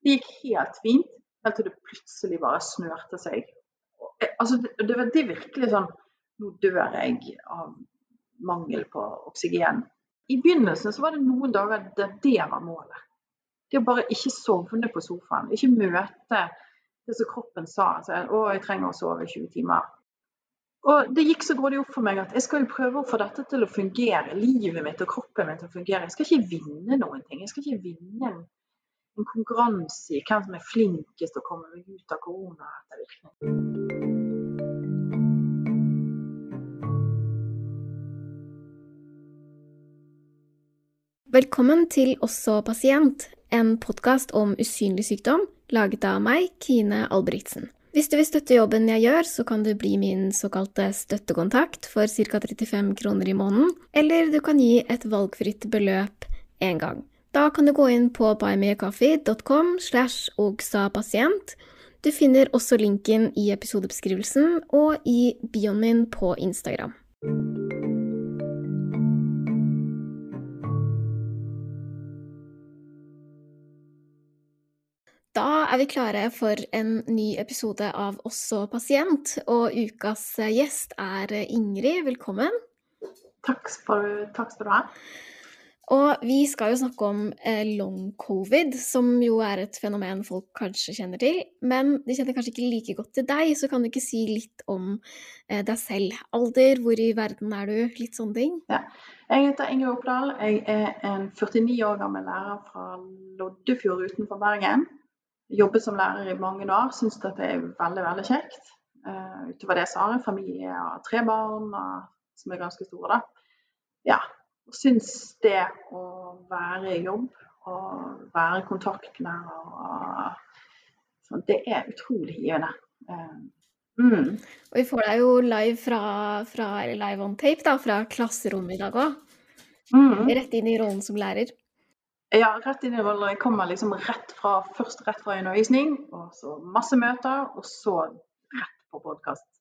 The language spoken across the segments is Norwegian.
Det gikk helt fint, helt til det plutselig bare snørte seg. Altså, det, det, det er virkelig sånn Nå dør jeg av mangel på oksygen. I begynnelsen så var det noen dager der det var målet. Det å bare ikke sovne på sofaen. Ikke møte det som kroppen sa. Så, 'Å, jeg trenger å sove 20 timer'. Og det gikk så grådig opp for meg at jeg skal jo prøve å få dette til å fungere. Livet mitt og kroppen min til å fungere. Jeg skal ikke vinne noen ting. Jeg skal ikke vinne en, en konkurranse i hvem som er flinkest til å komme ut av korona. Velkommen til Også pasient, en podkast om usynlig sykdom, laget av meg, Kine Albrigtsen. Hvis du vil støtte jobben jeg gjør, så kan du bli min såkalte støttekontakt for ca. 35 kroner i måneden, eller du kan gi et valgfritt beløp én gang. Da kan du gå inn på buymeacoffee.com slash ogsapasient. Du finner også linken i episodebeskrivelsen og i bioen min på Instagram. Da er vi klare for en ny episode av Også pasient, og ukas gjest er Ingrid. Velkommen. Takk skal, takk du ha. Og vi skal jo snakke om eh, long covid, som jo er et fenomen folk kanskje kjenner til. Men de kjenner kanskje ikke like godt til deg, så kan du ikke si litt om eh, deg selv? Alder, hvor i verden er du? Litt sånne ting. Ja. Jeg heter Ingrid Oppdal. Jeg er en 49 år gammel lærer fra Loddefjord utenfor Bergen jobbet som lærer i mange år, syns det er veldig veldig kjekt. Uh, utover det så har jeg familie og tre barn og, som er ganske store. da. Ja, syns det å være i jobb og være kontaktlærer og det er utrolig givende. Uh, mm. Og vi får deg jo live fra, fra live on tape da, fra klasserommet i dag òg. Mm. Rett inn i rollen som lærer. Ja, rett inn i rollen. Jeg kommer liksom rett fra, først rett fra undervisning, og så masse møter, og så rett på podkast eh,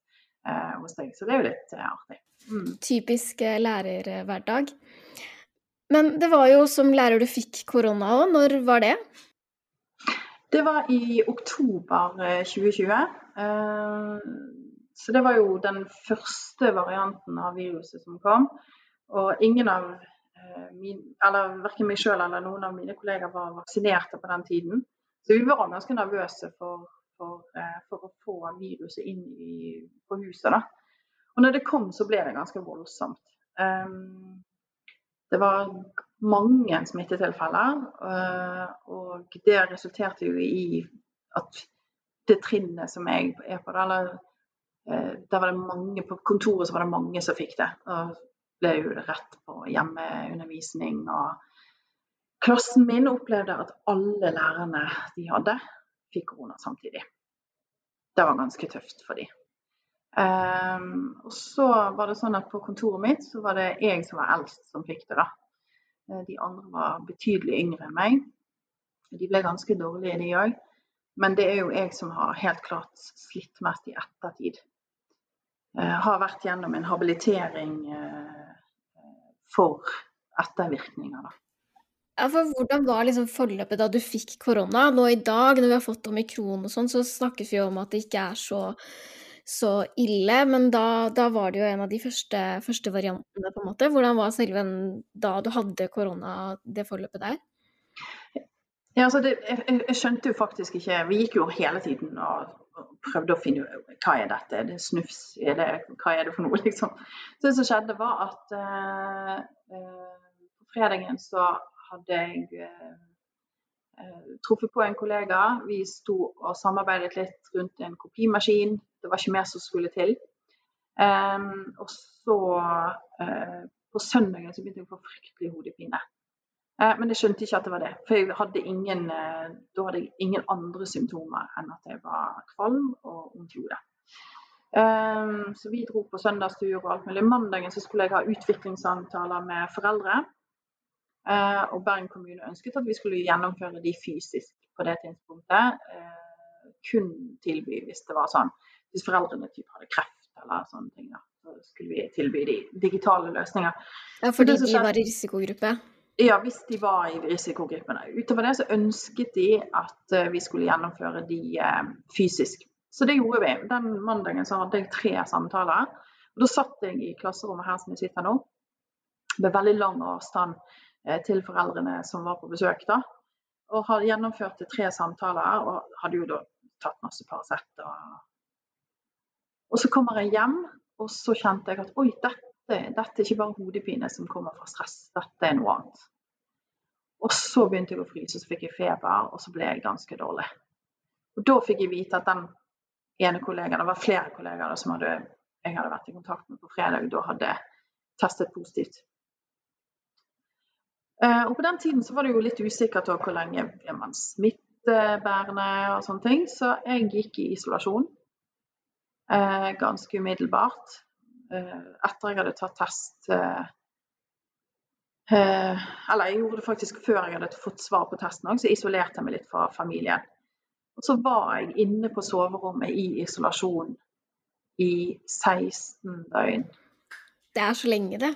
hos deg. Så det er jo litt eh, artig. Mm. Typisk eh, lærerhverdag. Men det var jo som lærer du fikk korona òg. Når var det? Det var i oktober 2020. Eh, eh, så det var jo den første varianten av viruset som kom. Og ingen av Eh, min, eller verken meg sjøl eller noen av mine kollegaer var vaksinerte på den tiden. Så vi var ganske nervøse for, for, eh, for å få viruset inn i, på huset. Da. Og når det kom, så ble det ganske voldsomt. Um, det var mange smittetilfeller, uh, og det resulterte jo i at det trinnet som jeg er på, eller uh, der var det mange, På kontoret så var det mange som fikk det. Og ble jo rett på hjemmeundervisning. Og klassen min opplevde at alle lærerne de hadde, fikk korona samtidig. Det var ganske tøft for dem. Um, og så var det sånn at på kontoret mitt så var det jeg som var eldst som fikk det. da. Eh, de andre var betydelig yngre enn meg. De ble ganske dårlige, de òg. Men det er jo jeg som har helt klart slitt mest i ettertid. Jeg har vært gjennom en habilitering uh, for ettervirkninger. Da. Ja, for Hvordan var liksom forløpet da du fikk korona? Nå i dag, når vi har fått omikron og sånn, så snakkes vi om at det ikke er så, så ille. Men da, da, var det jo en av de første, første, variantene, på en måte. Hvordan var selve da du hadde korona, det forløpet der? Ja, altså det, jeg, jeg, skjønte jo faktisk ikke Vi gikk jo hele tiden og prøvde å finne ut hva er dette, er det snufs, er det, hva er det for noe, liksom. Så det som skjedde, var at uh, uh, på fredagen så hadde jeg uh, truffet på en kollega. Vi sto og samarbeidet litt rundt en kopimaskin. Det var ikke mer som skulle til. Um, og så på søndagen så begynte jeg å få fryktelig hodepine. Eh, men jeg skjønte ikke at det var det. For jeg hadde ingen, eh, da hadde jeg ingen andre symptomer enn at jeg var kvalm og vondt i hodet. Um, så vi dro på søndagstur og alt mulig. Mandagen så skulle jeg ha utviklingssamtaler med foreldre. Uh, og Bergen kommune ønsket at vi skulle gjennomføre de fysisk på det tidspunktet. Uh, kun tilby hvis det var sånn. Hvis foreldrene typ hadde kreft eller sånne ting. Da, så skulle vi tilby de digitale løsninger. Ja, Fordi de var i risikogruppe? Ja, hvis de var i risikogruppene. Utover det så ønsket de at eh, vi skulle gjennomføre de eh, fysisk. Så det gjorde vi. Den mandagen så hadde jeg tre samtaler. Og da satt jeg i klasserommet her som jeg sitter nå, med veldig lang avstand eh, til foreldrene som var på besøk da. Og hadde gjennomført tre samtaler og hadde jo da tatt masse Paracet. Og... og så kommer jeg hjem, og så kjente jeg at oi, dette, dette er ikke bare hodepine som kommer fra stress, dette er noe annet. Og så begynte jeg å fryse, så fikk jeg feber, og så ble jeg ganske dårlig. Og da fikk jeg vite at den ene kollegaen, det var flere kollegaer som hadde, jeg hadde vært i kontakt med på fredag, da hadde testet positivt. Eh, og på den tiden så var det jo litt usikkert hvor lenge blir man smittebærende og sånne ting, så jeg gikk i isolasjon eh, ganske umiddelbart. Eh, etter jeg hadde tatt test Eller jeg gjorde det faktisk før jeg hadde fått svar på testen òg, så isolerte jeg meg litt fra familien. Og så var jeg inne på soverommet i isolasjon i 16 døgn. Det er så lenge, det.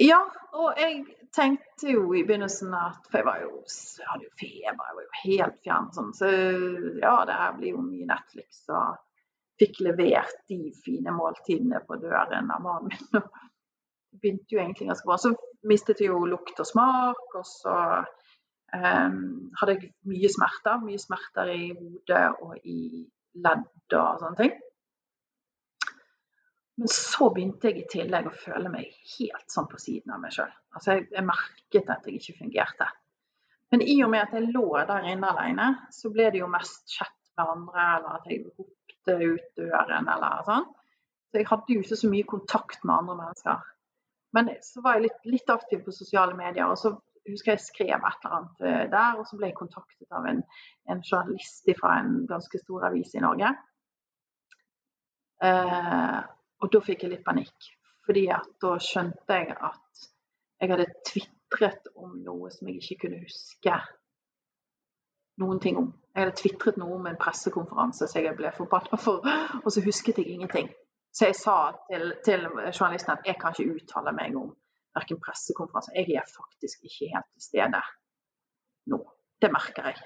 Ja, og jeg tenkte jo i begynnelsen at For jeg var jo, jeg hadde jo feber, jeg var jo helt fjern. Sånn, så ja, det her blir jo mye Netflix. Og fikk levert de fine måltidene på døren av mannen min. Og begynte jo egentlig ganske bra. Så mistet jeg jo lukt og smak, og så Um, hadde jeg mye smerter. Mye smerter i hodet og i ledd og sånne ting. Men så begynte jeg i tillegg å føle meg helt sånn på siden av meg sjøl. Altså jeg, jeg, merket at jeg ikke fungerte. Men i og med at jeg lå der inne alene, så ble det jo mest chat med andre, eller at jeg ropte ut døren, eller sånn. Så jeg hadde jo ikke så mye kontakt med andre mennesker. Men så var jeg litt, litt aktiv på sosiale medier, og så husker jeg skrev et eller annet eh, der, og så ble jeg kontaktet av en, en journalist fra en ganske stor avis i Norge. Eh, og da fikk jeg litt panikk, fordi at da skjønte jeg at jeg hadde tvitret om noe som jeg ikke kunne huske noen ting om. Jeg hadde tvitret noe om en pressekonferanse som jeg ble forbanna for, og så husket jeg ingenting. Så jeg sa til, til journalisten at jeg kan ikke uttale meg om verken pressekonferanse Jeg er faktisk ikke helt til stede nå. Det merker jeg.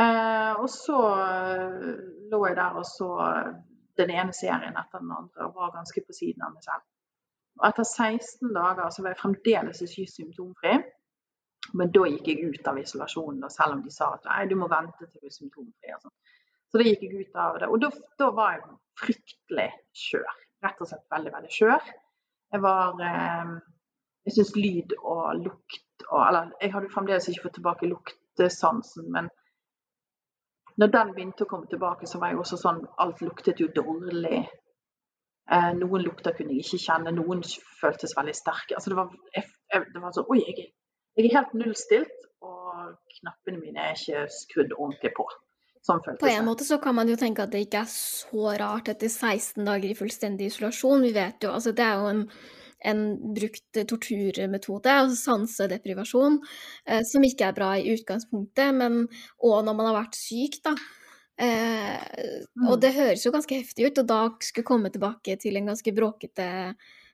Eh, og så eh, lå jeg der og så den ene serien etter den andre og var ganske på siden av meg selv. Og etter 16 dager så var jeg fremdeles ikke symptomfri. Men da gikk jeg ut av isolasjonen, selv om de sa at du må vente til du er symptomfri. Og sånn. så da gikk jeg ut av det. Og da, da var jeg fryktelig skjør. Rett og slett veldig, veldig skjør. Jeg var eh, Jeg syns lyd og lukt og Eller jeg hadde fremdeles ikke fått tilbake luktesansen, men når den begynte å komme tilbake, så var jeg også sånn Alt luktet jo dårlig. Eh, noen lukter kunne jeg ikke kjenne, noen føltes veldig sterke. Altså det, var, jeg, det var sånn Oi, jeg, jeg er helt nullstilt, og knappene mine er ikke skrudd ordentlig på. Sånn på en måte så kan man jo tenke at det ikke er så rart etter 16 dager i fullstendig isolasjon. Vi vet jo, altså Det er jo en, en brukt torturmetode, altså sansedeprivasjon, eh, som ikke er bra i utgangspunktet, men òg når man har vært syk, da. Eh, mm. Og det høres jo ganske heftig ut, og da skulle komme tilbake til en ganske bråkete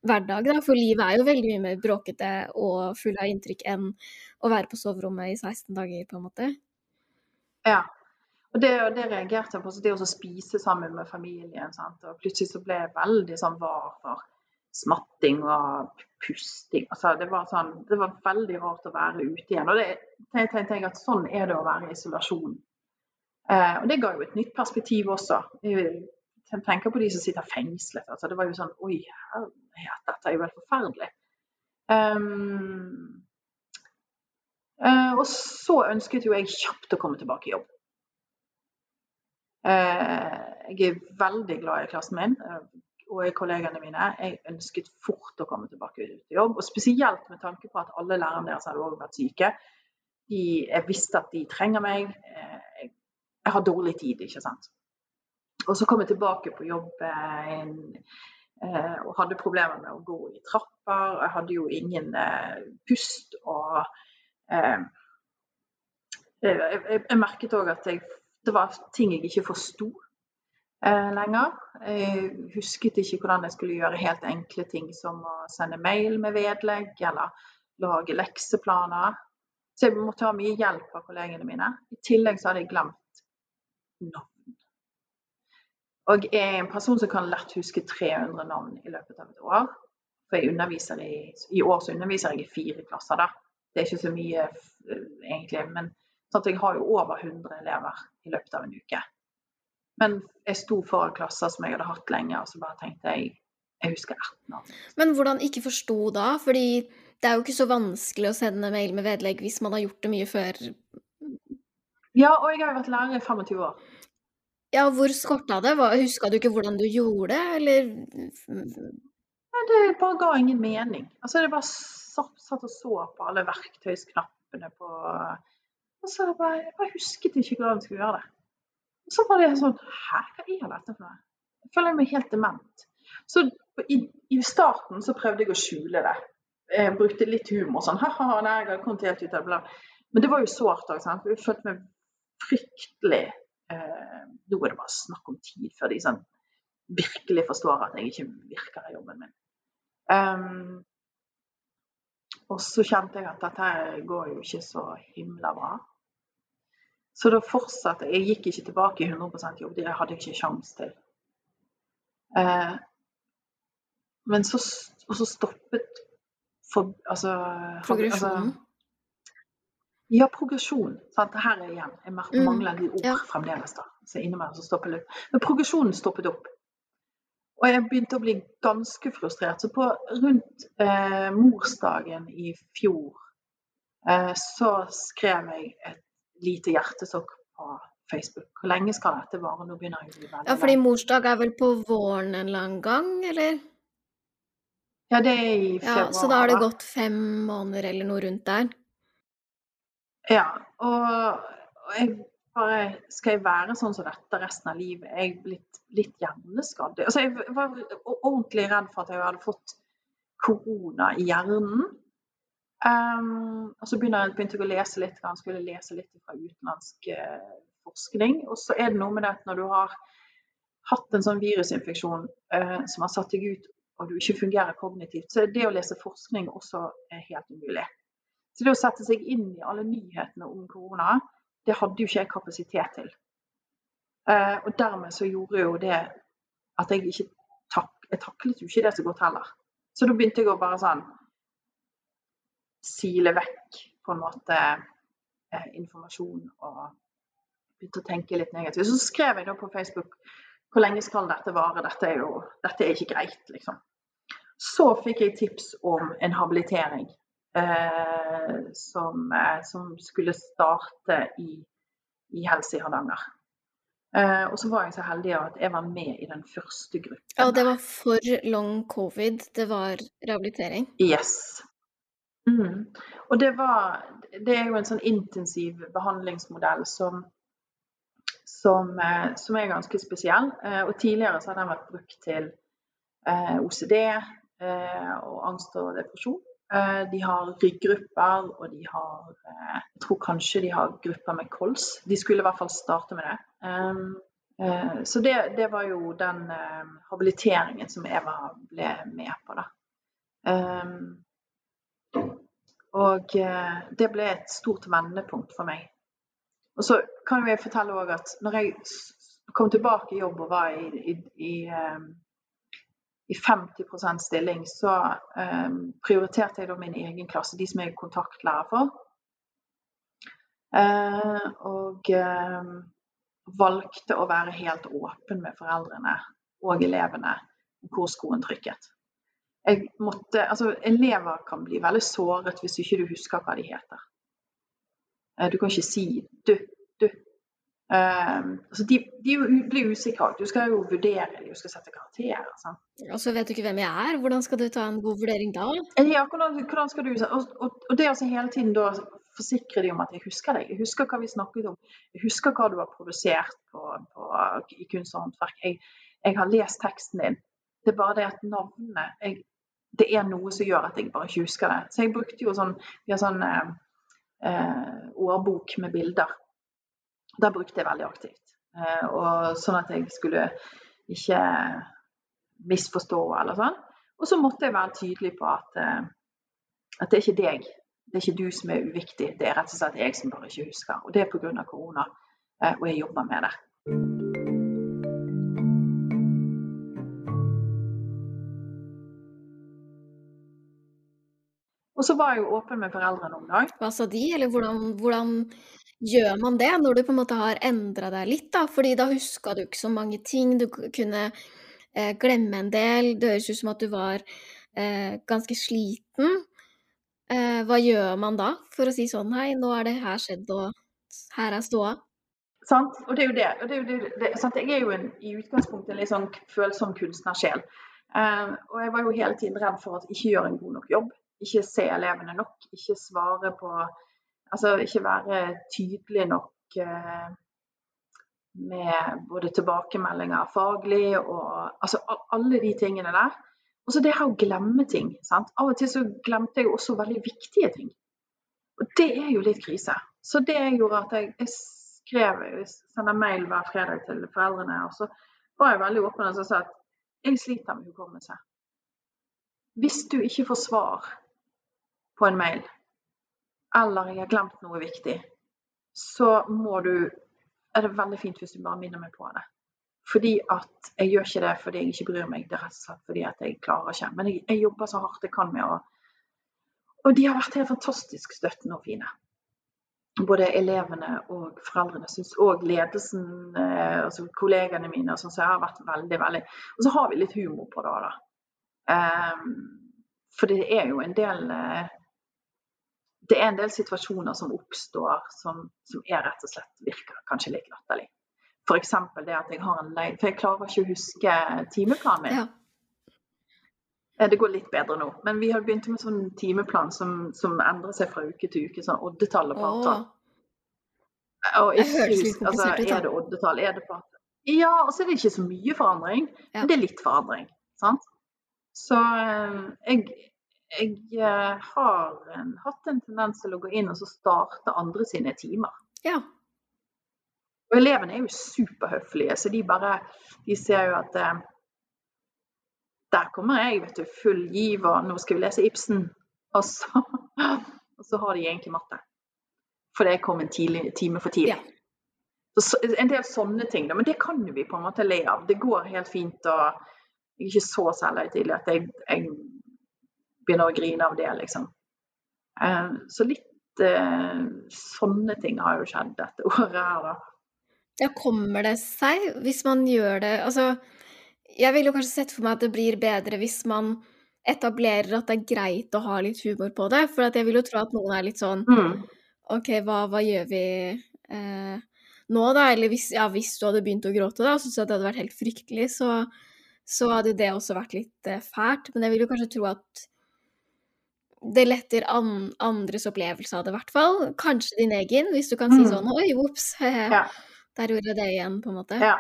hverdag, da. For livet er jo veldig mye mer bråkete og full av inntrykk enn å være på soverommet i 16 dager, på en måte. Ja, og det, det reagerte jeg på. Så det å spise sammen med familien. Sant? Og plutselig så ble jeg veldig sånn var for smatting og pusting. Altså, det, var sånn, det var veldig rart å være ute igjen. Og det, jeg tenker jeg at sånn er det å være i isolasjon. Eh, og det ga jo et nytt perspektiv også. Jeg tenker på de som sitter fengslet. Altså, det var jo sånn Oi, herlighet, dette er jo helt forferdelig. Um, uh, og så ønsket jo jeg kjapt å komme tilbake i jobb. Uh, jeg er veldig glad i klassen min eh, og kollegaene mine. Jeg ønsket fort å komme tilbake ut i jobb. Og spesielt med tanke på at alle lærerne deres hadde også vært syke. De, jeg visste at de trenger meg. Jeg, jeg har dårlig tid, ikke sant. Og så kom jeg tilbake på jobb og hadde problemer med å gå i trapper. Jeg hadde jo ingen pust. Og jeg, jeg merket òg at jeg det var ting jeg ikke forsto eh, lenger. Jeg husket ikke hvordan jeg skulle gjøre helt enkle ting som å sende mail med vedlegg, eller lage lekseplaner. Så jeg måtte ha mye hjelp av kollegene mine. I tillegg så hadde jeg glemt navn. Og jeg er en person som kan lett huske 300 navn i løpet av et år. For i, i år så underviser jeg i fire klasser, da. Det er ikke så mye eh, egentlig, men sånn jeg har jo over 100 elever i løpet av en uke. Men jeg sto foran klasser som jeg hadde hatt lenge, og så bare tenkte jeg jeg husker 18 år. Men hvordan ikke forsto da? Fordi det er jo ikke så vanskelig å sende mail med vedlegg hvis man har gjort det mye før. Ja, og jeg har jo vært lærer i 25 år. Ja, hvor skorta det? Huska du ikke hvordan du gjorde det, eller? Ja, det bare ga ingen mening. Altså, det bare satt, og så på alle verktøysknappene på Og så bare, jeg bare husket ikke hvordan jeg skulle gjøre det. Så var det sånn Hæ, hva er dette for noe? Jeg føler meg helt dement. Så i, i, starten så prøvde jeg å skjule det. Jeg brukte litt humor. sånn, ha-ha, nei, jeg har kommet helt ut av det. Men det var jo sårt òg. Jeg følte meg fryktelig eh, Nå er det bare snakk om tid før de sånn, virkelig forstår at jeg ikke virker i jobben min. Um, og så kjente jeg at dette går jo ikke så himla bra. Så da fortsatte jeg. gikk ikke tilbake i 100% jobb. Det hadde jeg ikke sjanse til. Eh, men så, og så stoppet for, altså, Progresjonen? Altså, ja, progresjon. Sant? Her er igjen. Jeg mm, mangler de ord ja. fremdeles. da. Så innimellom så stopper litt. Men progresjonen stoppet opp. Og jeg begynte å bli ganske frustrert. Så på rundt eh, morsdagen i fjor eh, så skrev jeg et lite hjertesokk på Facebook. Hvor lenge skal dette vare? Nå begynner jeg å bli veldig Ja, fordi morsdag er vel på våren en eller annen gang, eller? Ja, det er i februar. Ja, så da har det gått fem måneder eller noe rundt der? Ja, og, og jeg bare Skal jeg være sånn som dette resten av livet? Jeg er blitt litt hjerneskadd. Altså, jeg var ordentlig redd for at jeg hadde fått korona i hjernen. Um, og så begynte jeg, begynte jeg å lese litt, han skulle lese litt fra utenlandsk uh, forskning. Og så er det noe med det at når du har hatt en sånn virusinfeksjon uh, som har satt deg ut og du ikke fungerer kognitivt, så er det å lese forskning også helt umulig. Så det å sette seg inn i alle nyhetene om korona, det hadde jo ikke jeg kapasitet til. Uh, og dermed så gjorde jo det at jeg ikke tak Jeg taklet jo ikke det så godt heller. Så da begynte jeg å bare sånn sile vekk på en måte eh, informasjon og begynte å tenke litt negativt. Så skrev jeg da på Facebook hvor lenge skal dette vare? Dette er jo dette er ikke greit, liksom. Så fikk jeg tips om en habilitering eh, som, eh, som, skulle starte i, i Helse i Hardanger. Eh, og så var jeg så heldig at jeg var med i den første gruppen. Ja, og det var for long covid? Det var rehabilitering? Yes. Mm. Og det var Det er jo en sånn intensiv behandlingsmodell som som, eh, som, er ganske spesiell. Eh, og tidligere så har den vært brukt til eh, OCD og angst og depresjon. De har ryggrupper, og de har Jeg tror kanskje de har grupper med kols. De skulle i hvert fall starte med det. Så det, det var jo den habiliteringen som Eva ble med på, da. Og det ble et stort vendepunkt for meg. Og så kan jeg fortelle òg at når jeg kom tilbake i jobb og var i, i, i, ehm, i 50% stilling, så um, prioriterte jeg da min egen klasse, de som jeg er kontaktlærer for. Uh, og uh, valgte å være helt åpen med foreldrene og elevene hvor skoen trykket. Jeg måtte, altså, elever kan bli veldig såret hvis ikke du husker hva de heter. Eh, du kan ikke si 'du, du'. Um, altså de, de, blir usikre. Du skal jo vurdere dem, du skal sette karakterer. Sant? Og så vet du ikke hvem jeg er. Hvordan skal du ta en god vurdering da? Ja, hvordan, hvordan skal du og, og, og, det altså hele tiden da forsikre dem om at jeg husker deg. Jeg husker hva vi snakket om. Jeg husker hva du har produsert på, på, i kunst og håndverk. Jeg, jeg, har lest teksten din. Det er bare det at navnet jeg, Det er noe som gjør at jeg bare ikke husker det. Så jeg brukte jo sånn Vi har sånn eh, eh, årbok med bilder. Der brukte jeg veldig aktivt. Eh, og sånn at jeg skulle ikke misforstå eller sånn. Og så måtte jeg være tydelig på at, eh, At det er ikke deg. Det er ikke du som er uviktig, det er rett og slett jeg som bare ikke husker. Og det er pga. korona, eh, og jeg jobber med det. Og så var jeg jo åpen med foreldrene om dag. Hva sa de, eller hvordan, hvordan gjør man det når du på en måte har endra deg litt, da? Fordi da huska du ikke så mange ting, du kunne eh, glemme en del. Det høres ut som at du var eh, ganske sliten. Eh, hva gjør man da, for å si sånn hei, nå er det her skjedd, og her er ståa? Sant, og det er jo det. Og det er jo det, det? Jeg er jo en, i utgangspunktet en litt sånn følsom kunstnersjel. Uh, og jeg var jo hele tiden redd for at jeg ikke gjør en god nok jobb. Ikke se elevene nok. Ikke svare på Altså ikke være tydelig nok eh, med både tilbakemeldinger faglig og altså alle de tingene der. Og så det her å glemme ting. Sant? Av og til så glemte jeg også veldig viktige ting. Og det er jo litt krise. Så det gjorde at jeg, jeg skrev, jeg sender mail hver fredag til foreldrene. Og så var jeg veldig åpen og sa at jeg sliter med hukommelse. Hvis du ikke får svar på en mail, eller jeg har glemt noe viktig, så må du er det veldig fint hvis du bare minner meg på det. Fordi at jeg gjør ikke det fordi jeg ikke bryr meg, det er rett og slett fordi at jeg klarer ikke. Men jeg, jeg jobber så hardt jeg kan med å Og de har vært helt fantastisk støttende og fine både elevene og foreldrene syns, og ledelsen, eh, altså kollegene mine, og sånn, så jeg har vært veldig, veldig Og så har vi litt humor på det òg, da. Um, for det er jo en del uh, Det er en del situasjoner som oppstår som, som er rett og slett virker kanskje litt latterlig. F.eks. det at jeg har en leid For jeg klarer ikke å huske timeplanen min. Ja. Eh, det går litt bedre nå. Men vi har begynt med sånn timeplan som, som endrer seg fra uke til uke. Sånn oddetall og partall. Og ikke, altså, er det oddetall, er det partall? Ja, og så er det ikke så mye forandring, ja. men det er litt forandring. Sant? Så eh, jeg, jeg eh, har en, hatt en tendens til å gå inn og så starte andre sine timer. Ja. Og elevene er jo superhøflige, så de bare De ser jo at der kommer jeg vet du, full giver, nå skal vi lese Ibsen. Og så, og så har de egentlig matte. For det kom en tidlig, time for tidlig. Ja. Så, en del sånne ting. Men det kan vi på en måte le av. Det går helt fint. og Jeg er ikke så selvhøytidelig at jeg, jeg, begynner å grine av det, liksom. Uh, så litt uh, sånne ting har jo skjedd dette året her, da. Ja, kommer det seg hvis man gjør det Altså jeg ville kanskje sett for meg at det blir bedre hvis man etablerer at det er greit å ha litt humor på det. For jeg vil jo tro at noen er litt sånn mm. OK, hva, hva, gjør vi eh, nå, da? Eller hvis, ja, hvis, du hadde begynt å gråte, da, og syntes at det hadde vært helt fryktelig, så, så hadde det også vært litt eh, fælt. Men jeg vil jo kanskje tro at det letter an, andres opplevelse av det, i hvert fall. Kanskje din egen, hvis du kan si mm. sånn Oi, ops, ja. der gjorde jeg det igjen, på en måte. Ja.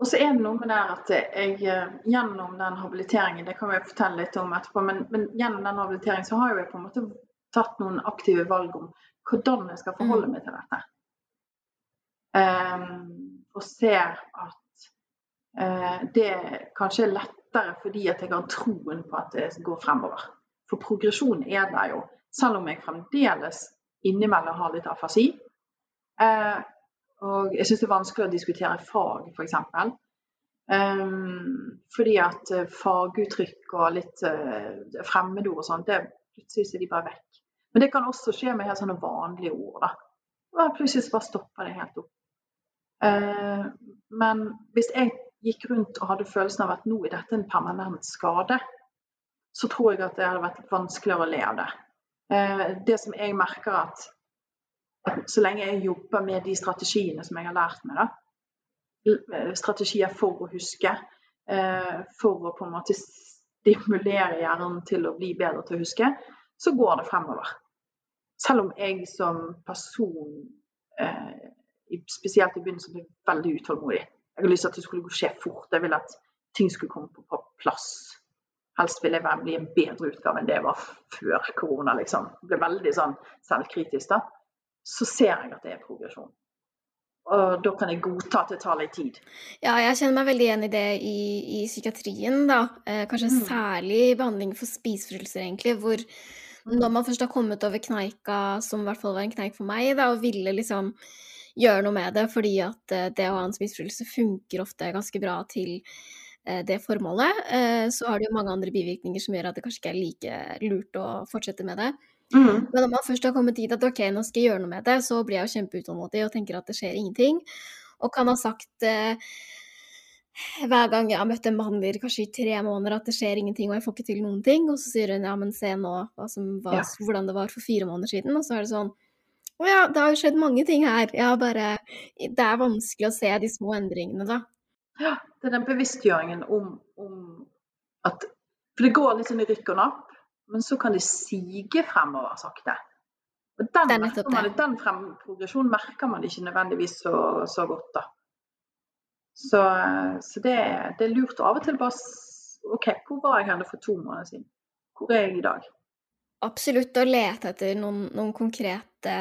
Og så er det noe med det at jeg eh, gjennom den habiliteringen, det kan vi fortelle litt om etterpå, men, men, gjennom den habiliteringen så har jeg på en måte tatt noen aktive valg om hvordan jeg skal forholde mm. meg til dette. Um, og ser at uh, det kanskje er lettere fordi at jeg har troen på at det går fremover. For progresjon er der jo, selv om jeg fremdeles innimellom har litt afasi. Eh, og jeg syns det er vanskelig å diskutere fag, f.eks. For eksempel. um, fordi at eh, faguttrykk og litt uh, fremmedord og sånt, det plutselig er de bare vekk. Men det kan også skje med helt sånne vanlige ord. da. Og plutselig bare stopper det helt opp. Uh, men hvis jeg gikk rundt og hadde følelsen av at nå er dette en permanent skade, så tror jeg at det hadde vært vanskeligere å le av det. Uh, det som jeg merker at så lenge jeg jobber med de strategiene som jeg har lært meg, da, strategier for å huske, eh, for å på en måte stimulere hjernen til å bli bedre til å huske, så går det fremover. Selv om jeg som person, eh, spesielt i begynnelsen, ble veldig utålmodig. Jeg har lyst til at det skulle skje fort. Jeg vil at ting skulle komme på plass. Helst vil jeg bli en bedre utgave enn det jeg var før korona. liksom. Jeg ble veldig sånn selvkritisk da så ser jeg at det er progresjon. og da kan jeg godta at det tar litt tid. Ja, jeg kjenner meg veldig igjen i det i, i psykiatrien, da. Eh, kanskje mm. særlig behandling for spiseforstyrrelser, egentlig, hvor mm. når man først har kommet over kneika, som i hvert fall var en kneik for meg, da, og ville liksom gjøre noe med det, fordi at eh, det å ha en spiseforstyrrelse funker ofte ganske bra til det formålet, eh, så har det jo mange andre bivirkninger som gjør at det kanskje ikke er like lurt å fortsette med det. Mm. Men når man først har kommet dit at ok, nå skal jeg gjøre noe med det, så blir jeg jo kjempeutålmodig og tenker at det skjer ingenting. Og kan ha sagt eh, hver gang jeg har møtt en behandler kanskje i tre måneder at det skjer ingenting og jeg får ikke til noen ting, og så sier hun ja, men se nå var, ja. hvordan det var for fire måneder siden, og så er det sånn å ja, det har jo skjedd mange ting her. Ja, bare Det er vanskelig å se de små endringene, da. Ja, det er den bevisstgjøringen om, om at For det går litt sånn i rykk og napp men så kan det sige fremover sakte. Og den, man, den frem, progresjonen merker man ikke nødvendigvis så, så godt, da. Så, så det, det, er lurt av og til bare OK, hvor var jeg henne for to måneder siden? Hvor er jeg i dag? Absolutt å lete etter noen, noen konkrete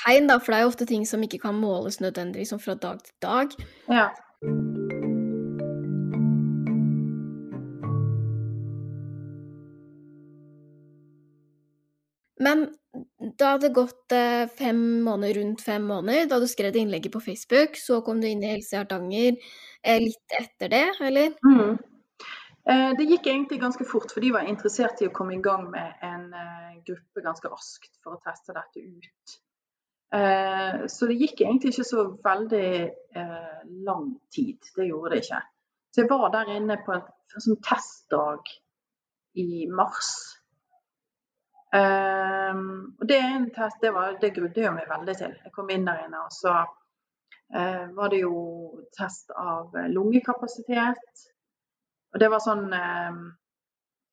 tegn, da, for det er jo ofte ting som ikke kan måles nødvendigvis fra dag til dag. Ja. Men da hadde det gått eh, fem måneder, rundt fem måneder da du skrev det innlegget på Facebook. Så kom du inn i Helse Hardanger eh, litt etter det, eller? Mm. Eh, det gikk egentlig ganske fort, for de var interessert i å komme i gang med en gruppe ganske raskt for å teste dette ut. Så det gikk egentlig ikke så veldig lang tid. Det gjorde det ikke. Så jeg var der inne på en, sånn testdag i mars Um, og det er en test, det, var, det grudde jeg meg veldig til. Jeg kom inn der inne, og så uh, var det jo test av lungekapasitet. Og det var sånn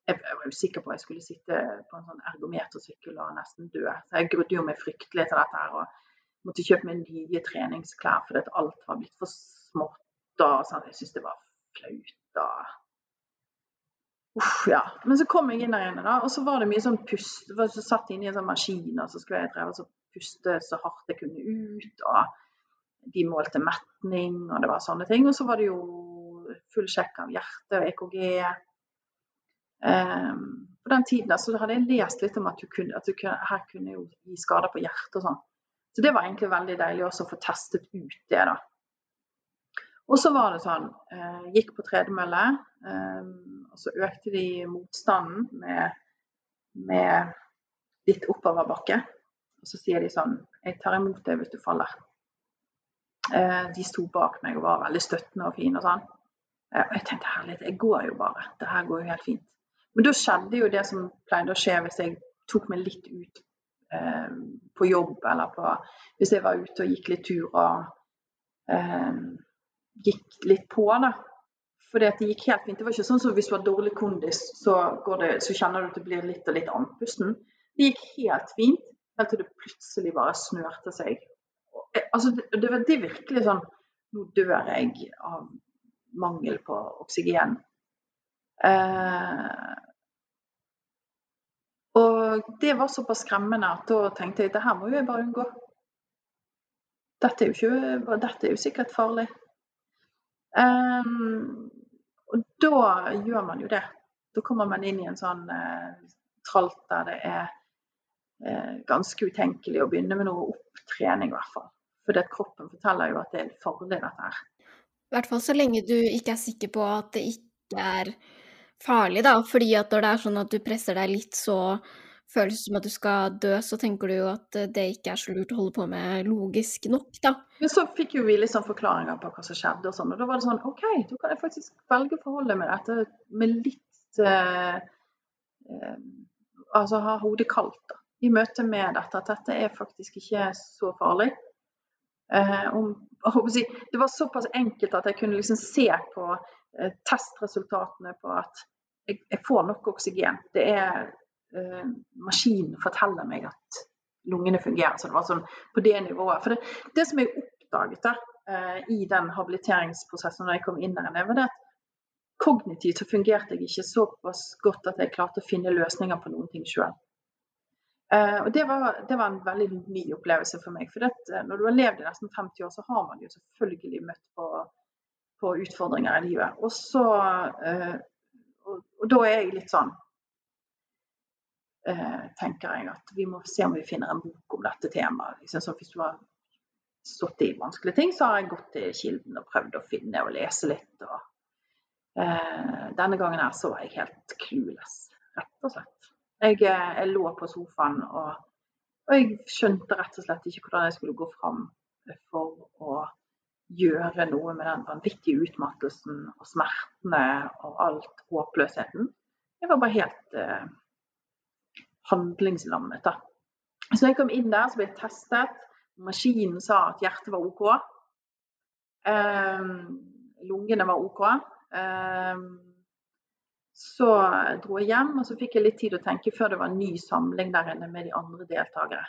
jeg, jeg, var sikker på at jeg skulle sitte på en sånn ergometersykkel og nesten dø. Så jeg grudde jo meg fryktelig til dette her. og måtte kjøpe meg nye treningsklær fordi alt var blitt for smått. og sånn. Jeg syntes det var flaut. og Uff, ja. Men så kom jeg inn der inne, da, og så var det mye sånn pust. Jeg så satt inne i en sånn maskin, og så skulle jeg dreve og puste så hardt jeg kunne ut. Og de målte metning, og det var sånne ting. Og så var det jo full sjekk av hjerte og EKG. Ehm, på den tiden så hadde jeg lest litt om at, kunne, at kunne, her kunne jo gi skader på hjertet og sånn. Så det var egentlig veldig deilig også å få testet ut det, da. Og så var det sånn, eh, gikk på tredemølle. Eh, og så økte de motstanden med, med litt oppoverbakke. Og så sier de sånn Jeg tar imot deg hvis du faller. Eh, de sto bak meg og var veldig støttende og fine og sånn. Eh, og jeg tenkte herlighet, jeg går jo bare. Det her går jo helt fint. Men da skjedde jo det som pleide å skje hvis jeg tok meg litt ut eh, på jobb, eller på, hvis jeg var ute og gikk litt turer. Eh, gikk litt på, da. Fordi at det gikk helt fint. Det var ikke sånn som hvis du har dårlig kondis, så, det, så kjenner du at du blir litt og litt andpusten. Det gikk helt fint, helt til det plutselig bare snørte seg. Altså, det, det, det er virkelig sånn Nå dør jeg av mangel på oksygen. Eh, og det var såpass skremmende at da tenkte jeg at det her må jeg bare unngå. Dette er jo, ikke, dette er jo sikkert farlig. Um, og da gjør man jo det. Da kommer man inn i en sånn eh, tralt der det er eh, ganske utenkelig å begynne med noe opptrening, i hvert fall. Fordi kroppen forteller jo at det er farlig, dette her. I hvert fall så lenge du ikke er sikker på at det ikke er farlig, da. Fordi at når det er sånn at du presser deg litt, så føles som at du skal dø, så tenker du jo at eh, det ikke er så lurt å holde på med logisk nok, da. Men så fikk jo vi litt sånn forklaringer på hva som skjedde og sånn, og da var det sånn OK, da kan jeg faktisk velge å forholde meg dette med litt eh, eh, Altså ha hodet kaldt, da. I møte med dette, at dette er faktisk ikke så farlig. Eh, om, si, det var såpass enkelt at jeg kunne liksom se på testresultatene på at jeg, jeg får nok oksygen. Det er eh, maskinen forteller meg at lungene fungerer. Så det var sånn på det nivået. For det, det som jeg oppdaget der, eh, i den habiliteringsprosessen da jeg kom inn der, var det at kognitivt så fungerte jeg ikke såpass godt at jeg klarte å finne løsninger på noen ting sjøl. Eh, og det var, det var, en veldig ny opplevelse for meg. For det, når du har levd i nesten 50 år, så har man jo selvfølgelig møtt på, på utfordringer i livet. Og så eh, og, og, da er jeg litt sånn eh, Tenker jeg at vi må se om vi finner en bok om dette temaet. Liksom, hvis du har stått i vanskelige ting, så har jeg gått til kilden og prøvd å finne og lese litt. Og, eh, denne gangen her så var jeg helt clueless, rett og slett. Jeg, jeg lå på sofaen og, og, jeg skjønte rett og slett ikke hvordan jeg skulle gå fram for å gjøre noe med den vanvittige utmattelsen og smertene og alt håpløsheten. Jeg var bare helt eh, handlingslammet. da. Så jeg kom inn der, så ble jeg testet. Maskinen sa at hjertet var OK. Eh, lungene var OK. Eh, så dro jeg hjem, og så fikk jeg litt tid å tenke før det var en ny samling der inne med de andre deltakere.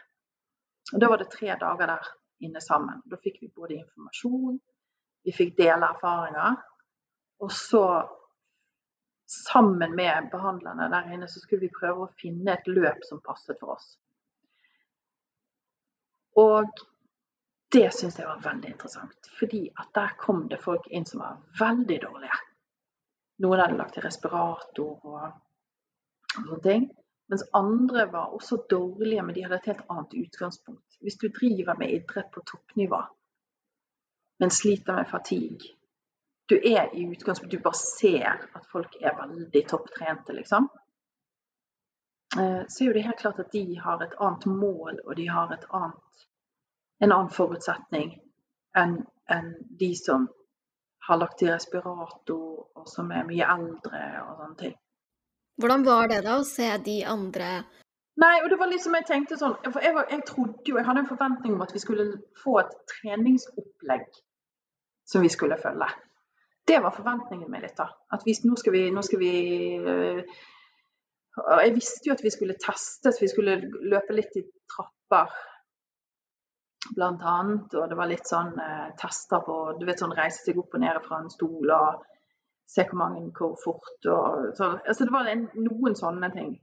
Og Da var det tre dager der inne sammen. Da fikk vi både informasjon, vi fikk dele erfaringer, og så sammen med behandlerne der inne så skulle vi prøve å finne et løp som passet for oss. Og det syns jeg var veldig interessant, fordi at der kom det folk inn som var veldig dårlige. Noen hadde lagt til respirator og sånne ting. Mens andre var også dårlige, men de hadde et helt annet utgangspunkt. Hvis du driver med idrett på toppnivå, men sliter med fatigue Du er i utgangspunktet Du bare ser at folk er veldig topptrente, liksom. Eh, så er jo det helt klart at de har et annet mål, og de har annet, en annen forutsetning enn en de som har lagt i respirator, og som er mye eldre og sånne ting. Hvordan var det da å se de andre Nei, og det var liksom jeg tenkte sånn For jeg, var, jeg trodde jo Jeg hadde en forventning om at vi skulle få et treningsopplegg som vi skulle følge. Det var forventningen min litt, da. At vi, nå skal vi, nå skal vi øh, jeg visste jo at vi skulle testes, vi skulle løpe litt i trapper blant annet. Og det var litt sånn eh, tester på Du vet sånn reise seg opp og ned fra en stol og se hvor mange hvor fort og så, Altså det var en, noen sånne ting.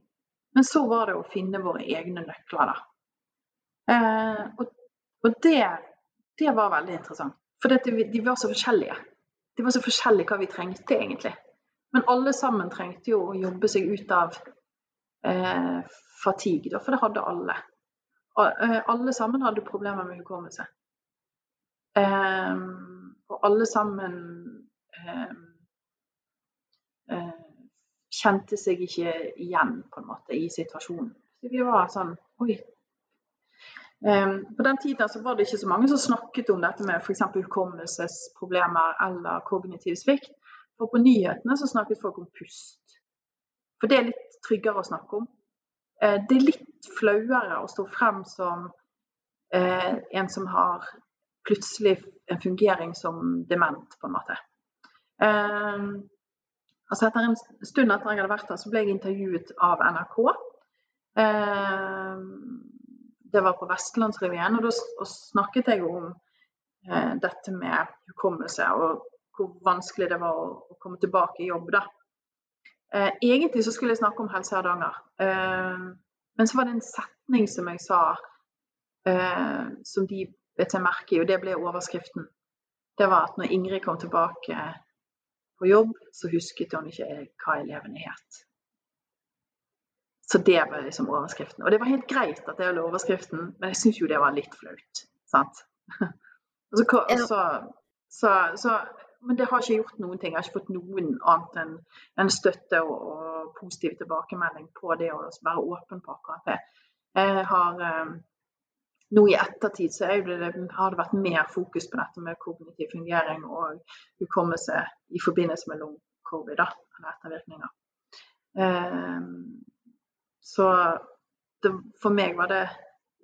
Men så var det å finne våre egne nøkler, da. Eh, og, og det, det, var veldig interessant. For dette, de var så forskjellige. De var så forskjellige hva vi trengte, egentlig. Men alle sammen trengte jo å jobbe seg ut av eh, fatigue, da, for det hadde alle. Og, eh, alle sammen hadde problemer med hukommelse. Eh, og alle sammen eh, kjente seg ikke igjen på en måte i situasjonen. Så vi var sånn Oi. Um, på den tiden så var det ikke så mange som snakket om dette med f.eks. hukommelsesproblemer eller kognitiv svikt. For på nyhetene så snakket folk om pust. For det er litt tryggere å snakke om. Uh, det er litt flauere å stå frem som uh, en som har plutselig en fungering som dement, på en måte. Eh, altså etter en stund etter jeg hadde vært der, så ble jeg intervjuet av NRK. Det var på Vestlandsrevyen, og da snakket jeg om dette med hukommelse og hvor vanskelig det var å komme tilbake i jobb. da. Eh, egentlig så skulle jeg snakke om Helse Hardanger. Eh, men så var det en setning som jeg sa eh, som de bet seg merke i, og det ble overskriften. Det var at når Ingrid kom tilbake på jobb, så husket hun ikke hva elevene het. Så det var liksom overskriften. Og det var helt greit at det var overskriften, men jeg syns jo det var litt flaut. Sant? så, så, så men det har ikke gjort noen ting. Jeg har ikke fått noen annet enn en støtte og, og, positiv tilbakemelding på det å være åpen på akkurat det. Jeg har eh, nå i ettertid så det, har det vært mer fokus på dette med kognitiv fungering og hukommelse i forbindelse med long-covid, eller ettervirkninger. Eh, så det, for meg var det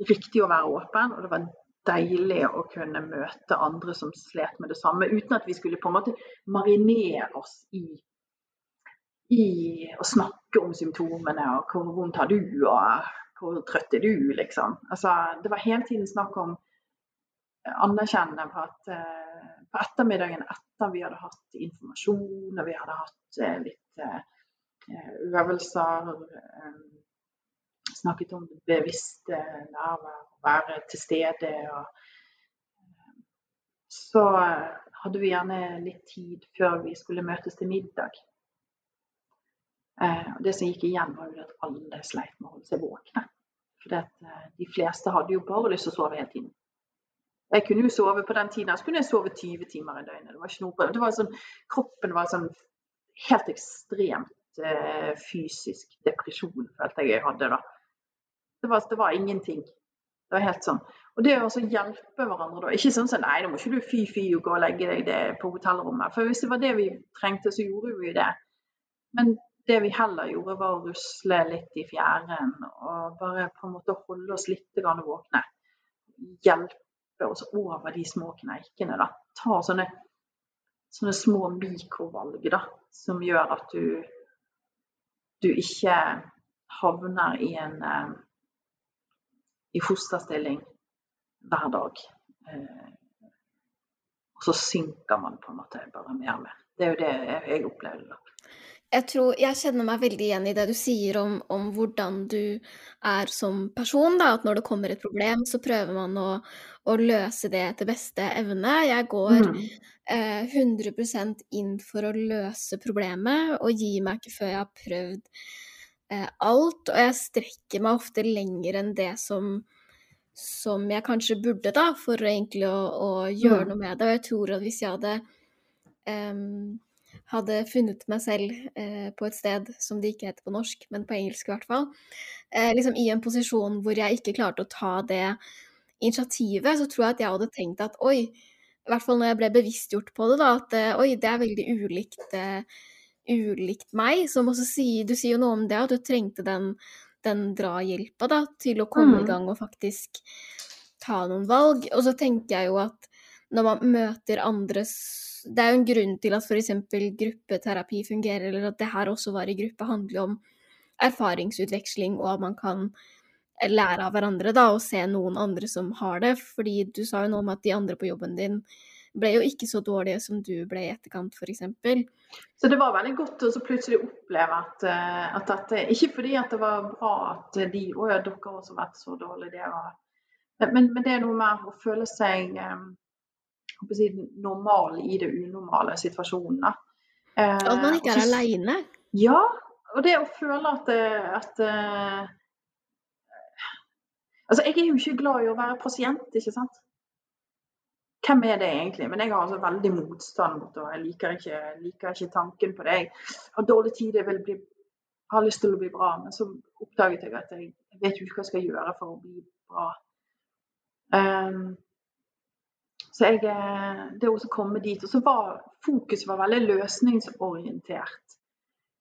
riktig å være åpen, og det var deilig å kunne møte andre som slet med det samme, uten at vi skulle på en måte marinere oss i, i å snakke om symptomene og hvor vondt har du, og hvor trøtt er du, liksom. Altså, det var hele tiden snakk om anerkjennende på at eh, på ettermiddagen etter vi hadde hatt informasjon og vi hadde hatt eh, litt eh, øvelser snakket om det bevisste nærvær, være til stede. Og, så hadde vi gjerne litt tid før vi skulle møtes til middag. Eh, og det som gikk igjen, var jo at alle sleit med å holde seg våkne. For eh, de fleste hadde jo bare lyst til å sove hele tiden. Jeg kunne jo sove på den tiden, så kunne jeg sove 20 timer i døgnet. Det var ikke noe, det var sånn, kroppen var sånn helt ekstremt eh, fysisk depresjon, følte jeg jeg hadde da. Det var, det var ingenting. Det var helt sånn. Og det å hjelpe hverandre da. Ikke sånn sånn nei, nå må ikke du fy-fy og gå og legge deg på hotellrommet. For hvis det var det vi trengte, så gjorde vi det. Men det vi heller gjorde, var å rusle litt i fjæren og bare på en måte holde oss litt våkne. Hjelpe oss over de små kneikene. da. Ta sånne, sånne små mikrovalg da, som gjør at du, du ikke havner i en eh, i fosterstilling hver dag. Eh, og så synker man på en måte bare mer og mer. Det er jo det jeg opplevde. da. Jeg tror jeg kjenner meg veldig igjen i det du sier om, om hvordan du er som person. Da. At når det kommer et problem, så prøver man å, å løse det etter beste evne. Jeg går mm. eh, 100% inn for å løse problemet, og gir meg ikke før jeg har prøvd eh, alt. Og jeg strekker meg ofte lenger enn det som som jeg kanskje burde, da, for egentlig å, å gjøre mm. noe med det. Og jeg tror at hvis jeg hadde um, hadde funnet meg selv eh, på et sted som det ikke heter på norsk, men på engelsk i hvert fall, eh, liksom i en posisjon hvor jeg ikke klarte å ta det initiativet, så tror jeg at jeg hadde tenkt at oi, i hvert fall når jeg ble bevisstgjort på det, da, at eh, oi, det er veldig ulikt, uh, ulikt meg. Som også sier, du sier jo noe om det, at du trengte den den drahjelpa da, til å komme mm. i gang og faktisk ta noen valg. Og så tenker jeg jo at når man møter andres Det er jo en grunn til at f.eks. gruppeterapi fungerer, eller at det her også var i gruppe, handler om erfaringsutveksling, og at man kan lære av hverandre da, og se noen andre som har det. Fordi du sa jo noe om at de andre på jobben din ble jo ikke så dårlige som du ble i etterkant, f.eks. Så det var veldig godt å plutselig oppleve at, eh, at, dette Ikke fordi at det var bra at de Å ja, dere har også vært så dårlige. Det var, men, men, det er noe med å føle seg um, si, normal i det unormale situasjonen. Eh, at man ikke er aleine? Ja. Og det å føle at, at uh, Altså, jeg er jo ikke glad i å være pasient, ikke sant hvem er det egentlig? Men jeg har altså veldig motstand mot det. Jeg liker ikke, liker ikke tanken på det. Jeg har dårlig tid, jeg vil bli, har lyst til å bli bra. Men så oppdaget jeg at jeg, jeg vet jo ikke hva jeg skal gjøre for å bli bra. Um, så jeg, eh, det å komme dit Og så var fokuset var veldig løsningsorientert.